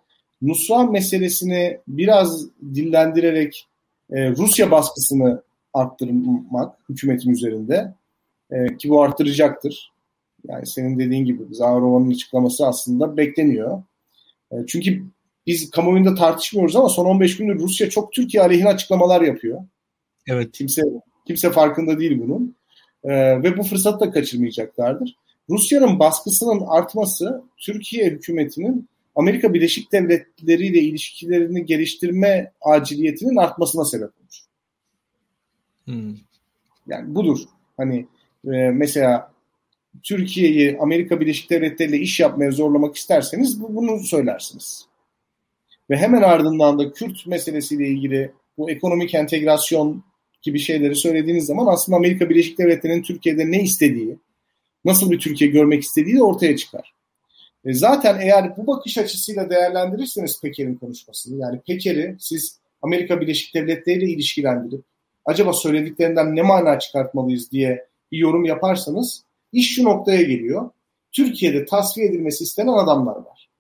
Nusra meselesini biraz dillendirerek e, Rusya baskısını arttırmak hükümetin üzerinde e, ki bu arttıracaktır. Yani senin dediğin gibi Zavrova'nın açıklaması aslında bekleniyor. E, çünkü biz kamuoyunda tartışmıyoruz ama son 15 gündür Rusya çok Türkiye aleyhine açıklamalar yapıyor. Evet. Kimse kimse farkında değil bunun. E, ve bu fırsatı da kaçırmayacaklardır. Rusya'nın baskısının artması Türkiye hükümetinin Amerika Birleşik Devletleri ile ilişkilerini geliştirme aciliyetinin artmasına sebep olur. Hmm. Yani budur. Hani e, mesela Türkiye'yi Amerika Birleşik Devletleri ile iş yapmaya zorlamak isterseniz bu, bunu söylersiniz. Ve hemen ardından da Kürt meselesiyle ilgili bu ekonomik entegrasyon gibi şeyleri söylediğiniz zaman aslında Amerika Birleşik Devletleri'nin Türkiye'de ne istediği, nasıl bir Türkiye görmek istediği de ortaya çıkar. E zaten eğer bu bakış açısıyla değerlendirirseniz Peker'in konuşmasını, yani Peker'i siz Amerika Birleşik Devletleri ile ilişkilendirip acaba söylediklerinden ne mana çıkartmalıyız diye bir yorum yaparsanız iş şu noktaya geliyor. Türkiye'de tasfiye edilmesi istenen adamlar var.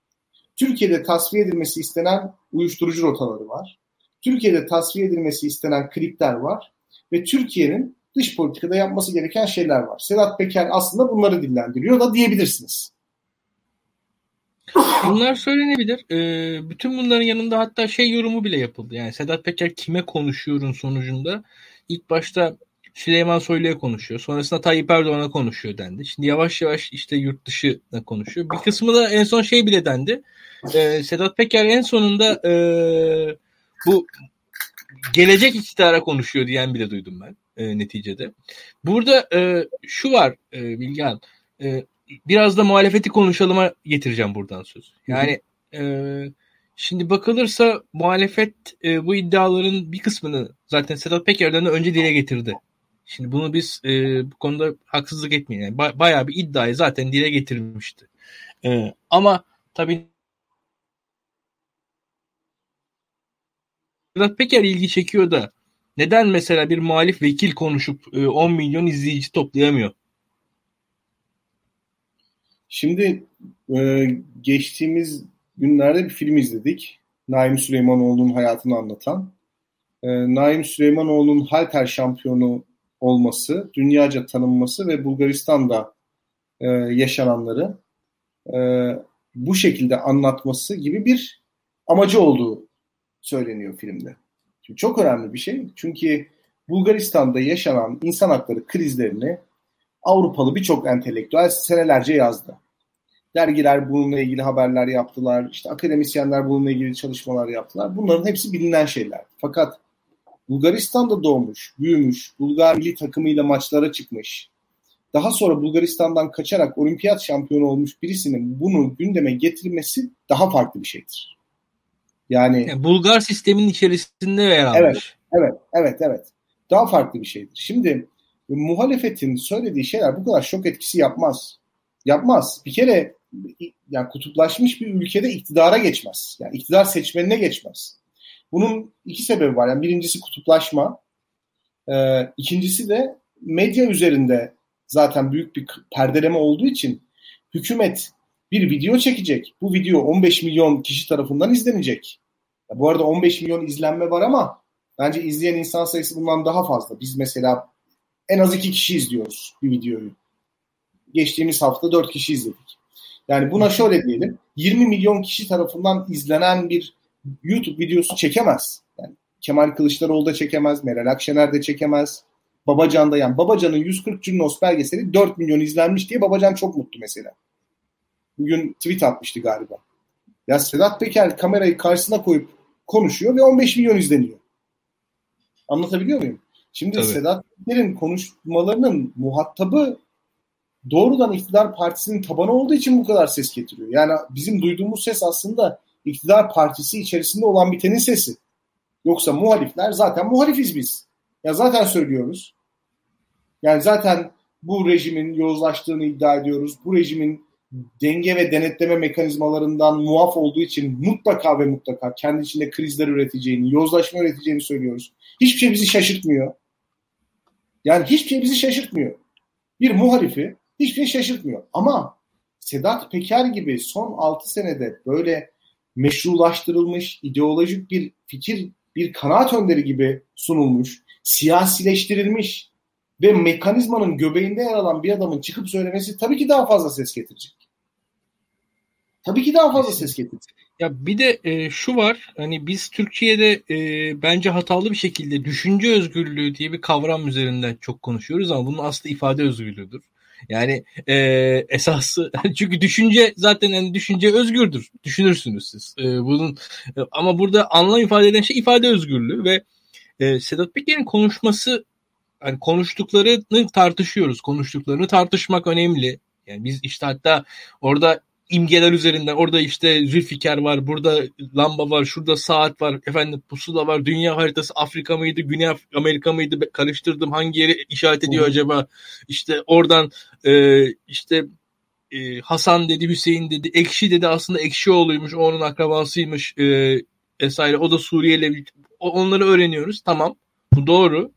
Türkiye'de tasfiye edilmesi istenen uyuşturucu rotaları var. Türkiye'de tasfiye edilmesi istenen klipler var. Ve Türkiye'nin dış politikada yapması gereken şeyler var. Sedat Peker aslında bunları dillendiriyor da diyebilirsiniz. Bunlar söylenebilir. Ee, bütün bunların yanında hatta şey yorumu bile yapıldı. Yani Sedat Peker kime konuşuyorun sonucunda ilk başta Süleyman Soylu'ya konuşuyor. Sonrasında Tayyip Erdoğan'a konuşuyor dendi. Şimdi yavaş yavaş işte yurt dışına konuşuyor. Bir kısmı da en son şey bile dendi. Ee, Sedat Peker en sonunda e, bu gelecek iktidara konuşuyor diyen bile duydum ben e, neticede. Burada e, şu var e, Bilgehan. E, biraz da muhalefeti konuşalıma getireceğim buradan söz. Yani e, şimdi bakılırsa muhalefet e, bu iddiaların bir kısmını zaten Sedat Peker'den önce dile getirdi. Şimdi bunu biz e, bu konuda haksızlık etmeyin. Yani ba- bayağı bir iddiayı zaten dile getirmişti. E, ama tabii Sedat Peker ilgi çekiyor da neden mesela bir muhalif vekil konuşup e, 10 milyon izleyici toplayamıyor? Şimdi e, geçtiğimiz günlerde bir film izledik. Naim Süleymanoğlu'nun hayatını anlatan. E, Naim Süleymanoğlu'nun halter şampiyonu olması, dünyaca tanınması ve Bulgaristan'da e, yaşananları e, bu şekilde anlatması gibi bir amacı olduğu söyleniyor filmde. Şimdi çok önemli bir şey. Çünkü Bulgaristan'da yaşanan insan hakları krizlerini Avrupalı birçok entelektüel senelerce yazdı. Dergiler bununla ilgili haberler yaptılar. İşte akademisyenler bununla ilgili çalışmalar yaptılar. Bunların hepsi bilinen şeyler. Fakat Bulgaristan'da doğmuş, büyümüş, Bulgar milli takımıyla maçlara çıkmış. Daha sonra Bulgaristan'dan kaçarak olimpiyat şampiyonu olmuş birisinin bunu gündeme getirmesi daha farklı bir şeydir. Yani, yani Bulgar sistemin içerisinde yer almış. Evet, evet, evet, evet. Daha farklı bir şeydir. Şimdi muhalefetin söylediği şeyler bu kadar şok etkisi yapmaz. Yapmaz. Bir kere yani kutuplaşmış bir ülkede iktidara geçmez. Yani iktidar seçmenine geçmez. Bunun iki sebebi var. Yani birincisi kutuplaşma. Ee, ikincisi de medya üzerinde zaten büyük bir perdeleme olduğu için hükümet bir video çekecek. Bu video 15 milyon kişi tarafından izlenecek. Ya bu arada 15 milyon izlenme var ama bence izleyen insan sayısı bundan daha fazla. Biz mesela en az iki kişi izliyoruz bir videoyu. Geçtiğimiz hafta dört kişi izledik. Yani buna şöyle diyelim. 20 milyon kişi tarafından izlenen bir YouTube videosu çekemez. Yani Kemal Kılıçdaroğlu da çekemez, Meral Akşener de çekemez. Babacan da yani Babacan'ın 140 Cünnos belgeseli 4 milyon izlenmiş diye Babacan çok mutlu mesela. Bugün tweet atmıştı galiba. Ya Sedat Peker kamerayı karşısına koyup konuşuyor ve 15 milyon izleniyor. Anlatabiliyor muyum? Şimdi Tabii. Sedat Peker'in konuşmalarının muhatabı doğrudan iktidar partisinin tabanı olduğu için bu kadar ses getiriyor. Yani bizim duyduğumuz ses aslında iktidar partisi içerisinde olan bitenin sesi. Yoksa muhalifler zaten muhalifiz biz. Ya zaten söylüyoruz. Yani zaten bu rejimin yozlaştığını iddia ediyoruz. Bu rejimin denge ve denetleme mekanizmalarından muaf olduğu için mutlaka ve mutlaka kendi içinde krizler üreteceğini, yozlaşma üreteceğini söylüyoruz. Hiçbir şey bizi şaşırtmıyor. Yani hiçbir şey bizi şaşırtmıyor. Bir muhalifi hiçbir şey şaşırtmıyor. Ama Sedat Peker gibi son 6 senede böyle meşrulaştırılmış ideolojik bir fikir, bir kanaat önderi gibi sunulmuş, siyasileştirilmiş ve mekanizmanın göbeğinde yer alan bir adamın çıkıp söylemesi tabii ki daha fazla ses getirecek. Tabii ki daha fazla ses getirecek. Ya bir de e, şu var hani biz Türkiye'de e, bence hatalı bir şekilde düşünce özgürlüğü diye bir kavram üzerinden çok konuşuyoruz ama bunun aslı ifade özgürlüğüdür. Yani e, esası <laughs> çünkü düşünce zaten yani düşünce özgürdür. Düşünürsünüz siz. E, bunun e, ama burada anlam ifade eden şey ifade özgürlüğü ve e, Sedat Peker'in konuşması hani konuştuklarını tartışıyoruz. Konuştuklarını tartışmak önemli. Yani biz işte hatta orada imgeler üzerinden orada işte Zülfikar var, burada lamba var, şurada saat var, efendim pusula var, dünya haritası Afrika mıydı, Güney Amerika mıydı karıştırdım hangi yeri işaret ediyor acaba? İşte oradan e, işte e, Hasan dedi, Hüseyin dedi, Ekşi dedi aslında Ekşioğlu'ymuş, onun akrabasıymış e, vesaire. O da Suriyeli. Onları öğreniyoruz. Tamam. Bu doğru.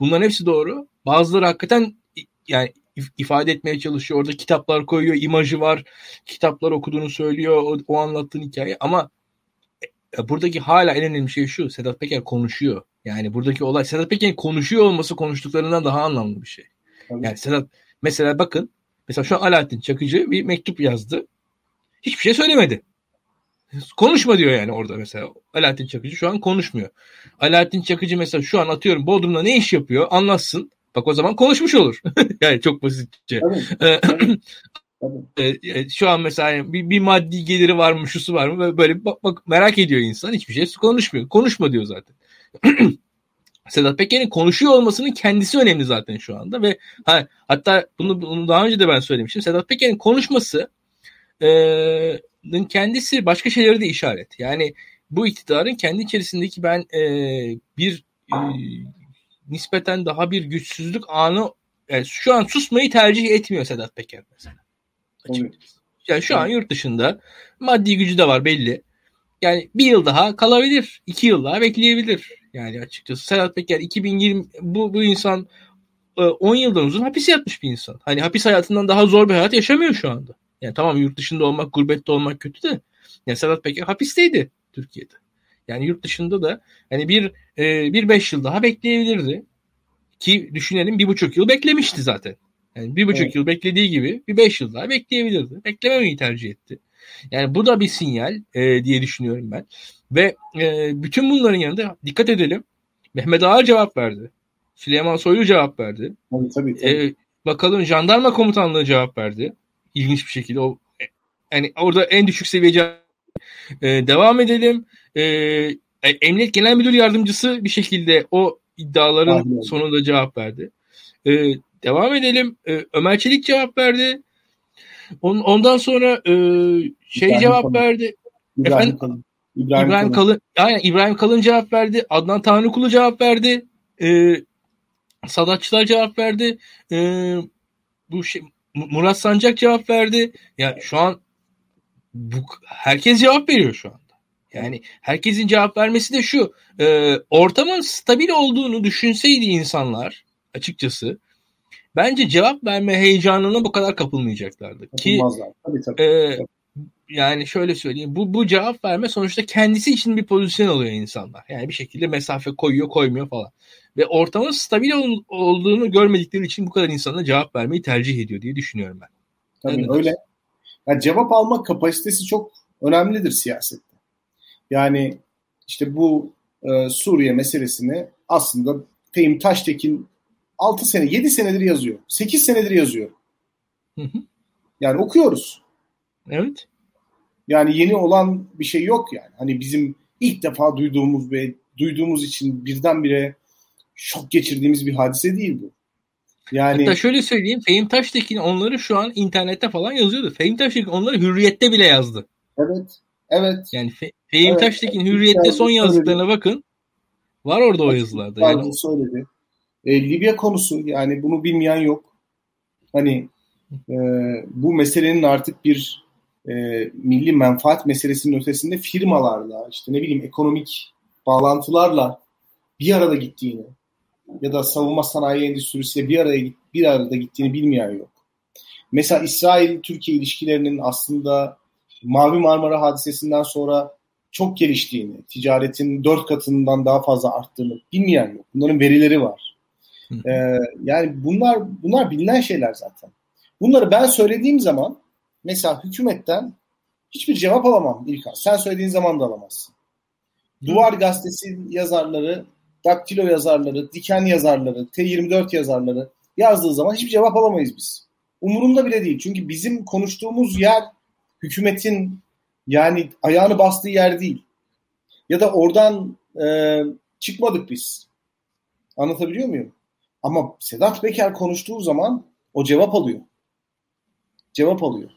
Bunların hepsi doğru. Bazıları hakikaten yani ifade etmeye çalışıyor. Orada kitaplar koyuyor, imajı var. Kitaplar okuduğunu söylüyor o, o anlattığın hikaye ama e, buradaki hala en önemli şey şu. Sedat Peker konuşuyor. Yani buradaki olay Sedat Peker'in konuşuyor olması konuştuklarından daha anlamlı bir şey. Tabii. Yani Sedat mesela bakın mesela şu an Alaaddin Çakıcı bir mektup yazdı. Hiçbir şey söylemedi. Konuşma diyor yani orada mesela. Alaaddin Çakıcı şu an konuşmuyor. Alaaddin Çakıcı mesela şu an atıyorum Bodrum'da ne iş yapıyor anlatsın. Bak o zaman konuşmuş olur. <laughs> yani çok basitçe. Tabii. Tabii. <clears throat> şu an mesela bir, bir maddi geliri var mı, şusu var mı? Böyle bak, bak merak ediyor insan. Hiçbir şey konuşmuyor. Konuşma diyor zaten. <clears throat> Sedat Peker'in konuşuyor olmasının kendisi önemli zaten şu anda ve ha, hatta bunu, bunu daha önce de ben söylemiştim. Sedat Peker'in konuşması e, kendisi başka şeyleri de işaret. Yani bu iktidarın kendi içerisindeki ben e, bir e, nispeten daha bir güçsüzlük anı yani şu an susmayı tercih etmiyor Sedat Peker mesela. Açıkçası. Yani şu an yurt dışında maddi gücü de var belli. Yani bir yıl daha kalabilir. iki yıl daha bekleyebilir. Yani açıkçası Sedat Peker 2020 bu, bu insan 10 e, yıldan uzun hapis yatmış bir insan. Hani hapis hayatından daha zor bir hayat yaşamıyor şu anda. Yani tamam yurt dışında olmak, gurbette olmak kötü de. Yani Sedat Peker hapisteydi Türkiye'de. Yani yurt dışında da hani bir e, bir beş yıl daha bekleyebilirdi. Ki düşünelim bir buçuk yıl beklemişti zaten. Yani bir buçuk evet. yıl beklediği gibi bir beş yıl daha bekleyebilirdi. Beklememeyi tercih etti. Yani bu da bir sinyal e, diye düşünüyorum ben. Ve e, bütün bunların yanında dikkat edelim. Mehmet Ağar cevap verdi. Süleyman Soylu cevap verdi. Tabii, tabii, tabii. E, bakalım jandarma komutanlığı cevap verdi. İlginç bir şekilde o yani orada en düşük seviye cevap e, devam edelim. E, Emniyet Genel Müdür Yardımcısı bir şekilde o iddiaların Aynen. sonunda cevap verdi. E, devam edelim. E, Ömer Çelik cevap verdi. On, ondan sonra e, şey İbrahim cevap Kalın. verdi. İbrahim Efendim, Kalın. İbrahim, İbrahim Kalın. Kalın. Aynen İbrahim Kalın cevap verdi. Adnan Tanrıkulu cevap verdi. E, Sadatçılar cevap verdi. E, bu şey Murat Sancak cevap verdi. Ya yani şu an bu herkes cevap veriyor şu anda. Yani herkesin cevap vermesi de şu. E, ortamın stabil olduğunu düşünseydi insanlar açıkçası bence cevap verme heyecanına bu kadar kapılmayacaklardı. Ki tabii, tabii. E, yani şöyle söyleyeyim. Bu bu cevap verme sonuçta kendisi için bir pozisyon alıyor insanlar. Yani bir şekilde mesafe koyuyor, koymuyor falan. Ve ortamın stabil ol, olduğunu görmedikleri için bu kadar insana cevap vermeyi tercih ediyor diye düşünüyorum ben. Tabii yani öyle. Yani cevap alma kapasitesi çok önemlidir siyasette. Yani işte bu e, Suriye meselesini aslında Fehim Taştekin 6 sene, 7 senedir yazıyor. 8 senedir yazıyor. Hı hı. Yani okuyoruz. Evet. Yani yeni olan bir şey yok yani. Hani bizim ilk defa duyduğumuz ve duyduğumuz için birdenbire şok geçirdiğimiz bir hadise değil bu. Yani Hatta şöyle söyleyeyim. Fehim Taştekin onları şu an internette falan yazıyordu. Fehim Taştekin onları Hürriyet'te bile yazdı. Evet. Evet. Yani Fe- Fehim evet. Taştekin Hürriyet'te son yazdıklarına söyledi. bakın. Var orada o yazılarda. Yani. söyledi. E, Libya konusu yani bunu bilmeyen yok. Hani e, bu meselenin artık bir e, milli menfaat meselesinin ötesinde firmalarla işte ne bileyim ekonomik bağlantılarla bir arada gittiğini ya da savunma sanayi endüstrisiyle bir araya bir arada gittiğini bilmeyen yok. Mesela İsrail-Türkiye ilişkilerinin aslında Mavi Marmara hadisesinden sonra çok geliştiğini, ticaretin dört katından daha fazla arttığını bilmeyen yok. Bunların verileri var. Ee, yani bunlar bunlar bilinen şeyler zaten. Bunları ben söylediğim zaman mesela hükümetten hiçbir cevap alamam İlkan. Sen söylediğin zaman da alamazsın. Duvar gazetesi yazarları, daktilo yazarları, diken yazarları, T24 yazarları yazdığı zaman hiçbir cevap alamayız biz. Umurumda bile değil. Çünkü bizim konuştuğumuz yer hükümetin yani ayağını bastığı yer değil. Ya da oradan e, çıkmadık biz. Anlatabiliyor muyum? Ama Sedat Peker konuştuğu zaman o cevap alıyor. Cevap alıyor.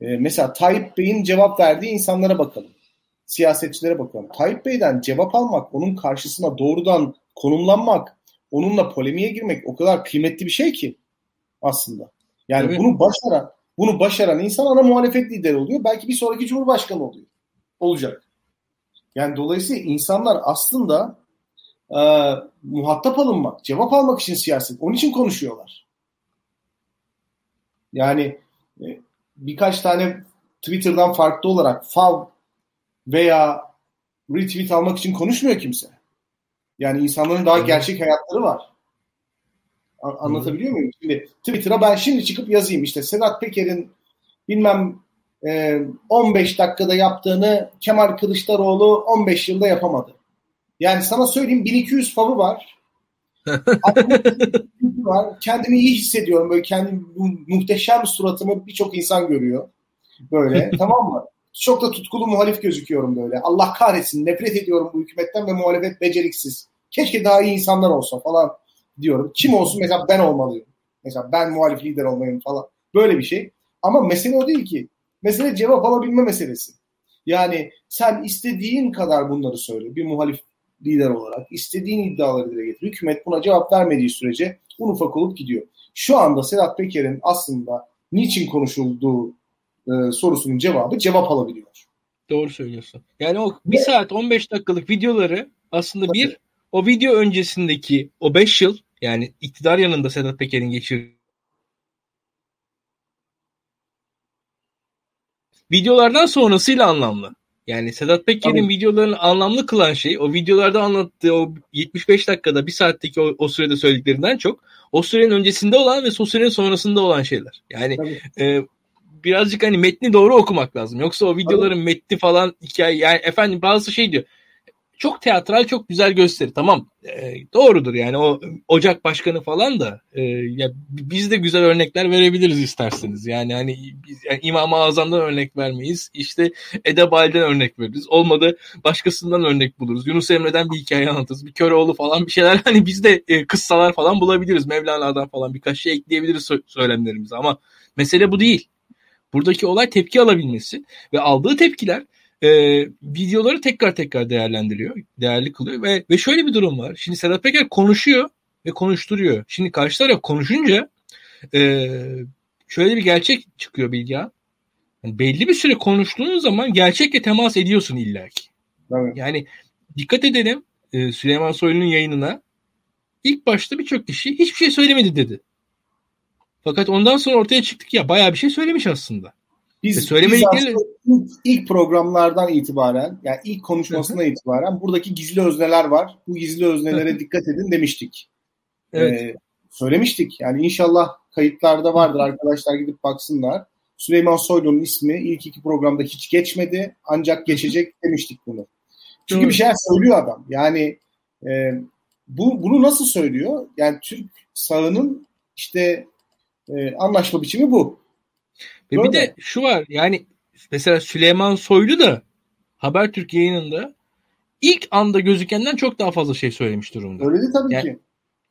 E, mesela Tayyip Bey'in cevap verdiği insanlara bakalım. Siyasetçilere bakalım. Tayyip Bey'den cevap almak, onun karşısına doğrudan konumlanmak, onunla polemiğe girmek o kadar kıymetli bir şey ki aslında. Yani evet. bunu başaran, bunu başaran insan ana muhalefet lideri oluyor. Belki bir sonraki cumhurbaşkanı oluyor. Olacak. Yani dolayısıyla insanlar aslında e, muhatap alınmak, cevap almak için siyaset. Onun için konuşuyorlar. Yani e, birkaç tane Twitter'dan farklı olarak fav veya retweet almak için konuşmuyor kimse. Yani insanların daha gerçek hayatları var. Anlatabiliyor muyum? Şimdi Twitter'a ben şimdi çıkıp yazayım işte Sedat Peker'in bilmem e, 15 dakikada yaptığını Kemal Kılıçdaroğlu 15 yılda yapamadı. Yani sana söyleyeyim 1200 favı var. <laughs> var. Kendimi iyi hissediyorum. Böyle kendim bu muhteşem suratımı birçok insan görüyor. Böyle <laughs> tamam mı? Çok da tutkulu muhalif gözüküyorum böyle. Allah kahretsin nefret ediyorum bu hükümetten ve muhalefet beceriksiz. Keşke daha iyi insanlar olsa falan diyorum. Kim olsun mesela ben olmalıyım. Mesela ben muhalif lider olmalıyım falan. Böyle bir şey. Ama mesele o değil ki. Mesele cevap alabilme meselesi. Yani sen istediğin kadar bunları söyle bir muhalif lider olarak. istediğin iddiaları dile getir. Hükümet buna cevap vermediği sürece un ufak olup gidiyor. Şu anda Sedat Peker'in aslında niçin konuşulduğu e, sorusunun cevabı cevap alabiliyor. Doğru söylüyorsun. Yani o bir saat 15 dakikalık videoları aslında Tabii. bir o video öncesindeki o 5 yıl yani iktidar yanında Sedat Peker'in geçirdiği videolardan sonrasıyla anlamlı. Yani Sedat Peker'in videolarını anlamlı kılan şey o videolarda anlattığı o 75 dakikada bir saatteki o, o sürede söylediklerinden çok o sürenin öncesinde olan ve o sürenin sonrasında olan şeyler. Yani e, birazcık hani metni doğru okumak lazım. Yoksa o videoların Tabii. metni falan hikaye yani efendim bazı şey diyor çok teatral, çok güzel gösteri. Tamam e, doğrudur yani o Ocak Başkanı falan da e, ya biz de güzel örnekler verebiliriz isterseniz. Yani hani biz yani İmam-ı Azam'dan örnek vermeyiz. İşte Edebal'den örnek veririz. Olmadı başkasından örnek buluruz. Yunus Emre'den bir hikaye anlatırız. Bir Köroğlu falan bir şeyler <laughs> hani biz de e, kıssalar falan bulabiliriz. Mevlana'dan falan birkaç şey ekleyebiliriz söylemlerimize ama mesele bu değil. Buradaki olay tepki alabilmesi ve aldığı tepkiler e, videoları tekrar tekrar değerlendiriyor, değerli kılıyor ve ve şöyle bir durum var. Şimdi Sedat Peker konuşuyor ve konuşturuyor. Şimdi karşı taraf konuşunca e, şöyle bir gerçek çıkıyor Bilgehan. Yani belli bir süre konuştuğun zaman gerçekle temas ediyorsun illaki. Evet. Yani dikkat edelim e, Süleyman Soylu'nun yayınına. İlk başta birçok kişi hiçbir şey söylemedi dedi. Fakat ondan sonra ortaya çıktık ya bayağı bir şey söylemiş aslında. Biz, biz ilk, ilk programlardan itibaren yani ilk konuşmasına itibaren buradaki gizli özneler var. Bu gizli öznelere dikkat edin demiştik. Evet. Ee, söylemiştik. Yani inşallah kayıtlarda vardır. Arkadaşlar gidip baksınlar. Süleyman Soylu'nun ismi ilk iki programda hiç geçmedi. Ancak geçecek demiştik bunu. Çünkü bir şey söylüyor adam. Yani e, bu bunu nasıl söylüyor? Yani Türk sağının işte e, anlaşma biçimi bu. Ve bir de şu var yani mesela Süleyman Soylu da Habertürk yayınında ilk anda gözükenden çok daha fazla şey söylemiş durumda. Öyle de tabii yani, ki.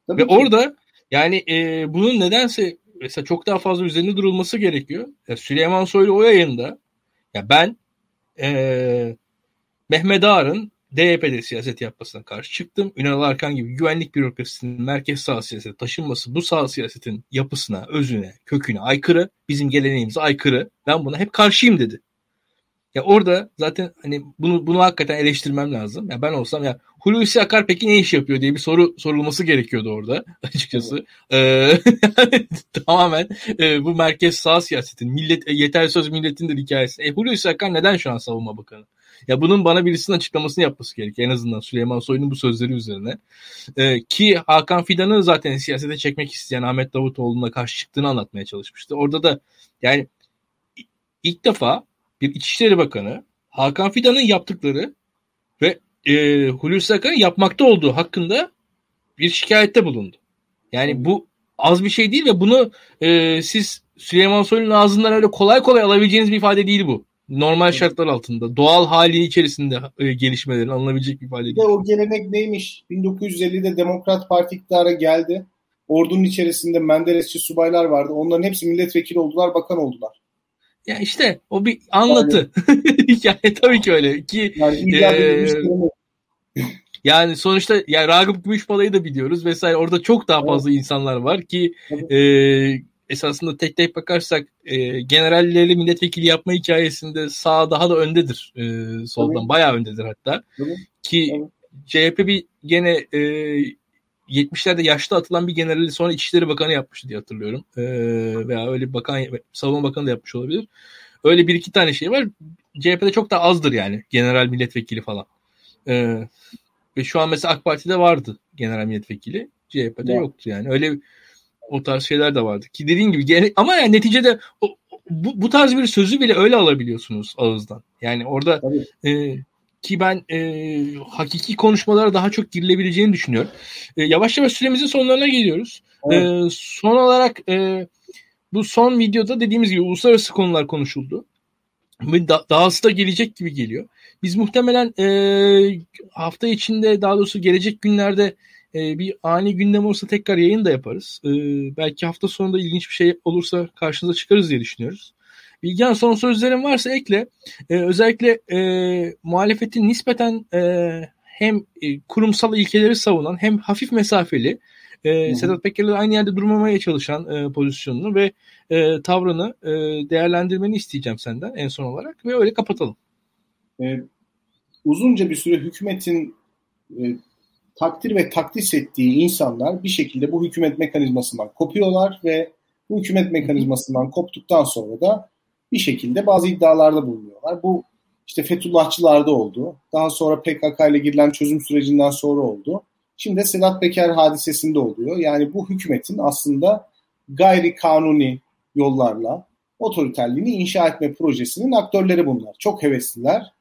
Tabii ve ki. orada yani e, bunun nedense mesela çok daha fazla üzerinde durulması gerekiyor. Ya Süleyman Soylu o yayında ya ben e, Mehmet Ağar'ın DYP'de siyaset yapmasına karşı çıktım. Ünal Arkan gibi güvenlik bürokrasisinin merkez sağ siyasete taşınması bu sağ siyasetin yapısına, özüne, köküne aykırı. Bizim geleneğimize aykırı. Ben buna hep karşıyım dedi. Ya orada zaten hani bunu bunu hakikaten eleştirmem lazım. Ya ben olsam ya Hulusi Akar peki ne iş yapıyor diye bir soru sorulması gerekiyordu orada <laughs> açıkçası. Evet. Ee, <laughs> tamamen e, bu merkez sağ siyasetin millet e, yeter söz milletin de hikayesi. E, Hulusi Akar neden şu an savunma bakanı? Ya bunun bana birisinin açıklamasını yapması gerekiyor. En azından Süleyman Soylu'nun bu sözleri üzerine. Ee, ki Hakan Fidan'ı zaten siyasete çekmek isteyen Ahmet Davutoğlu'na karşı çıktığını anlatmaya çalışmıştı. Orada da yani ilk defa bir İçişleri Bakanı Hakan Fidan'ın yaptıkları ve e, Hulusi Akar'ın yapmakta olduğu hakkında bir şikayette bulundu. Yani bu az bir şey değil ve bunu e, siz Süleyman Soylu'nun ağzından öyle kolay kolay alabileceğiniz bir ifade değil bu normal şartlar altında doğal hali içerisinde e, gelişmelerin alınabilecek bir ifade değil. O gelenek neymiş? 1950'de Demokrat Parti iktidara geldi. Ordunun içerisinde Menderesçi subaylar vardı. Onların hepsi milletvekili oldular, bakan oldular. Ya işte o bir anlatı. Yani, <laughs> yani tabii ki öyle ki yani, e, yani sonuçta yani Ragıp Gümüşbalay'ı da biliyoruz vesaire. Orada çok daha fazla evet. insanlar var ki e, esasında tek tek bakarsak e, generalleri milletvekili yapma hikayesinde sağ daha da öndedir e, soldan. Tabii. Bayağı öndedir hatta. Tabii. Ki Tabii. CHP bir gene e, 70'lerde yaşlı atılan bir generali sonra İçişleri Bakanı yapmıştı diye hatırlıyorum. E, veya öyle bir bakan, savunma bakanı da yapmış olabilir. Öyle bir iki tane şey var. CHP'de çok da azdır yani general milletvekili falan. E, ve şu an mesela AK Parti'de vardı general milletvekili. CHP'de ya. yoktu yani. Öyle o tarz şeyler de vardı. Ki dediğin gibi gene, ama yani neticede o, bu, bu tarz bir sözü bile öyle alabiliyorsunuz ağızdan. Yani orada e, ki ben e, hakiki konuşmalara daha çok girilebileceğini düşünüyorum. E, yavaş yavaş süremizin sonlarına geliyoruz. E, evet. E, son olarak e, bu son videoda dediğimiz gibi uluslararası konular konuşuldu. Ve da, dahası da gelecek gibi geliyor. Biz muhtemelen e, hafta içinde daha doğrusu gelecek günlerde e, bir ani gündem olursa tekrar yayın da yaparız. E, belki hafta sonunda ilginç bir şey olursa karşınıza çıkarız diye düşünüyoruz. Bilgehan son sözlerin varsa ekle. E, özellikle e, muhalefetin nispeten e, hem e, kurumsal ilkeleri savunan hem hafif mesafeli e, Sedat Peker'le aynı yerde durmamaya çalışan e, pozisyonunu ve e, tavrını e, değerlendirmeni isteyeceğim senden en son olarak ve öyle kapatalım. E, uzunca bir süre hükümetin e, takdir ve takdis ettiği insanlar bir şekilde bu hükümet mekanizmasından kopuyorlar ve bu hükümet mekanizmasından koptuktan sonra da bir şekilde bazı iddialarda bulunuyorlar. Bu işte Fethullahçılarda oldu. Daha sonra PKK ile girilen çözüm sürecinden sonra oldu. Şimdi de Sedat Peker hadisesinde oluyor. Yani bu hükümetin aslında gayri kanuni yollarla otoriterliğini inşa etme projesinin aktörleri bunlar. Çok hevesliler.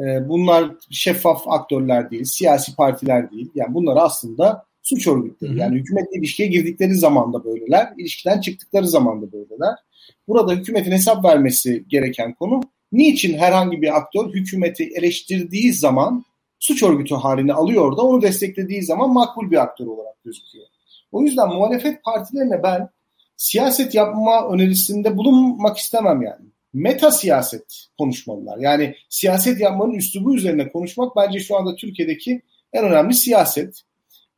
E, bunlar şeffaf aktörler değil, siyasi partiler değil. Yani bunlar aslında suç örgütleri. Yani hükümetle ilişkiye girdikleri zaman da böyleler, ilişkiden çıktıkları zaman da böyleler. Burada hükümetin hesap vermesi gereken konu niçin herhangi bir aktör hükümeti eleştirdiği zaman suç örgütü halini alıyor da onu desteklediği zaman makbul bir aktör olarak gözüküyor. O yüzden muhalefet partilerine ben siyaset yapma önerisinde bulunmak istemem yani. Meta siyaset konuşmalılar. Yani siyaset yapmanın üslubu üzerine konuşmak bence şu anda Türkiye'deki en önemli siyaset.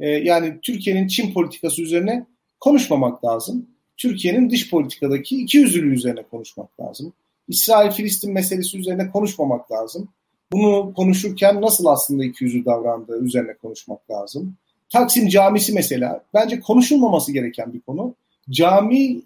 Ee, yani Türkiye'nin Çin politikası üzerine konuşmamak lazım. Türkiye'nin dış politikadaki iki yüzlülüğü üzerine konuşmak lazım. İsrail-Filistin meselesi üzerine konuşmamak lazım. Bunu konuşurken nasıl aslında iki yüzlü davrandığı üzerine konuşmak lazım. Taksim Camisi mesela bence konuşulmaması gereken bir konu. Camiyi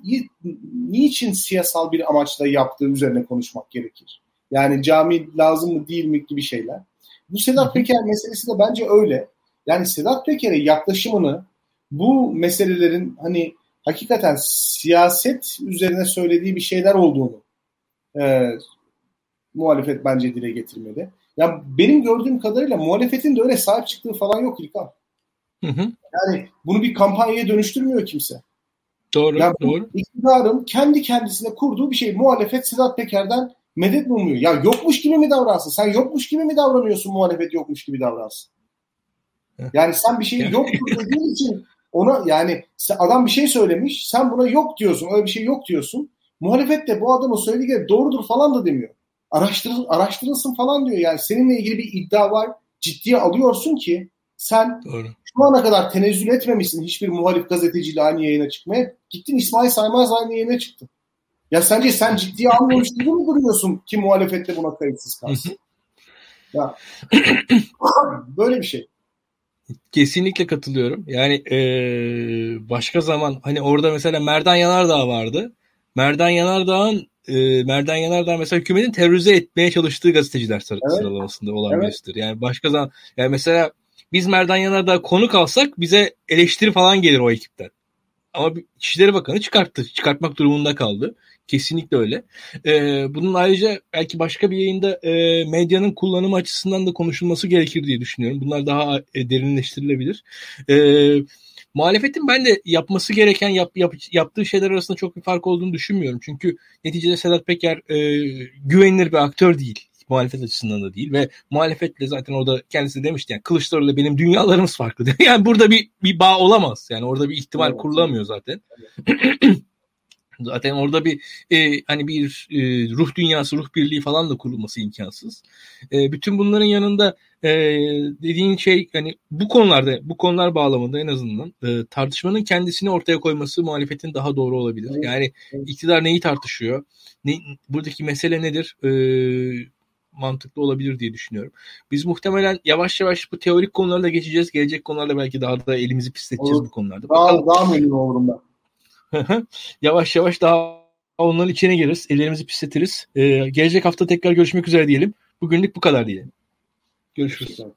niçin siyasal bir amaçla yaptığı üzerine konuşmak gerekir. Yani cami lazım mı değil mi gibi şeyler. Bu Sedat Peker meselesi de bence öyle. Yani Sedat Peker'e yaklaşımını bu meselelerin hani hakikaten siyaset üzerine söylediği bir şeyler olduğunu e, muhalefet bence dile getirmeli. Ya benim gördüğüm kadarıyla muhalefetin de öyle sahip çıktığı falan yok İlkan. Hı hı. Yani bunu bir kampanyaya dönüştürmüyor kimse. Doğru, yani doğru. İktidarın kendi kendisine kurduğu bir şey. Muhalefet Sedat Peker'den medet mi umuyor? Ya yokmuş gibi mi davransın? Sen yokmuş gibi mi davranıyorsun muhalefet yokmuş gibi davransın? Yani sen bir şeyi yoktur dediğin için ona yani adam bir şey söylemiş sen buna yok diyorsun öyle bir şey yok diyorsun. Muhalefet de bu adamın söylediği doğrudur falan da demiyor. Araştırıl, araştırılsın falan diyor yani seninle ilgili bir iddia var ciddiye alıyorsun ki sen Doğru. Şu ana kadar tenezzül etmemişsin hiçbir muhalif gazeteciyle aynı yayına çıkmaya. Gittin İsmail Saymaz aynı yayına çıktın. Ya sence sen ciddiye almıyormuş gibi mi duruyorsun ki muhalefette buna kayıtsız kalsın? ya <clears throat> böyle bir şey. Kesinlikle katılıyorum. Yani e, başka zaman hani orada mesela Merdan Yanardağ vardı. Merdan Yanardağ'ın e, Merdan Yanardağ mesela hükümetin terörize etmeye çalıştığı gazeteciler sır- evet. sıralamasında olan evet. birisidir. Yani başka zaman yani mesela biz Merdan Yanardağ konuk alsak bize eleştiri falan gelir o ekipten. Ama İçişleri Bakanı çıkarttı. Çıkartmak durumunda kaldı. Kesinlikle öyle. Ee, bunun ayrıca belki başka bir yayında e, medyanın kullanımı açısından da konuşulması gerekir diye düşünüyorum. Bunlar daha e, derinleştirilebilir. Ee, muhalefetin ben de yapması gereken yap, yap, yaptığı şeyler arasında çok bir fark olduğunu düşünmüyorum. Çünkü neticede Sedat Peker e, güvenilir bir aktör değil muhalefet açısından da değil ve muhalefetle zaten orada kendisi demişti yani Kılıçdaroğlu benim dünyalarımız farklı. <laughs> yani burada bir bir bağ olamaz. Yani orada bir ihtimal evet. kurulamıyor zaten. <clears throat> Zaten orada bir e, hani bir e, ruh dünyası, ruh birliği falan da kurulması imkansız. E, bütün bunların yanında e, dediğin şey hani bu konularda, bu konular bağlamında en azından e, tartışmanın kendisini ortaya koyması muhalefetin daha doğru olabilir. Yani iktidar neyi tartışıyor? Ne, buradaki mesele nedir? E, mantıklı olabilir diye düşünüyorum. Biz muhtemelen yavaş yavaş bu teorik konulara da geçeceğiz. Gelecek konularda belki daha da elimizi pisleteceğiz Olur. bu konularda. Daha, Bakalım. daha memnun olurum ben. yavaş yavaş daha onların içine gireriz. Ellerimizi pisletiriz. Ee, gelecek hafta tekrar görüşmek üzere diyelim. Bugünlük bu kadar diyelim. Görüşürüz. Teşekkürler.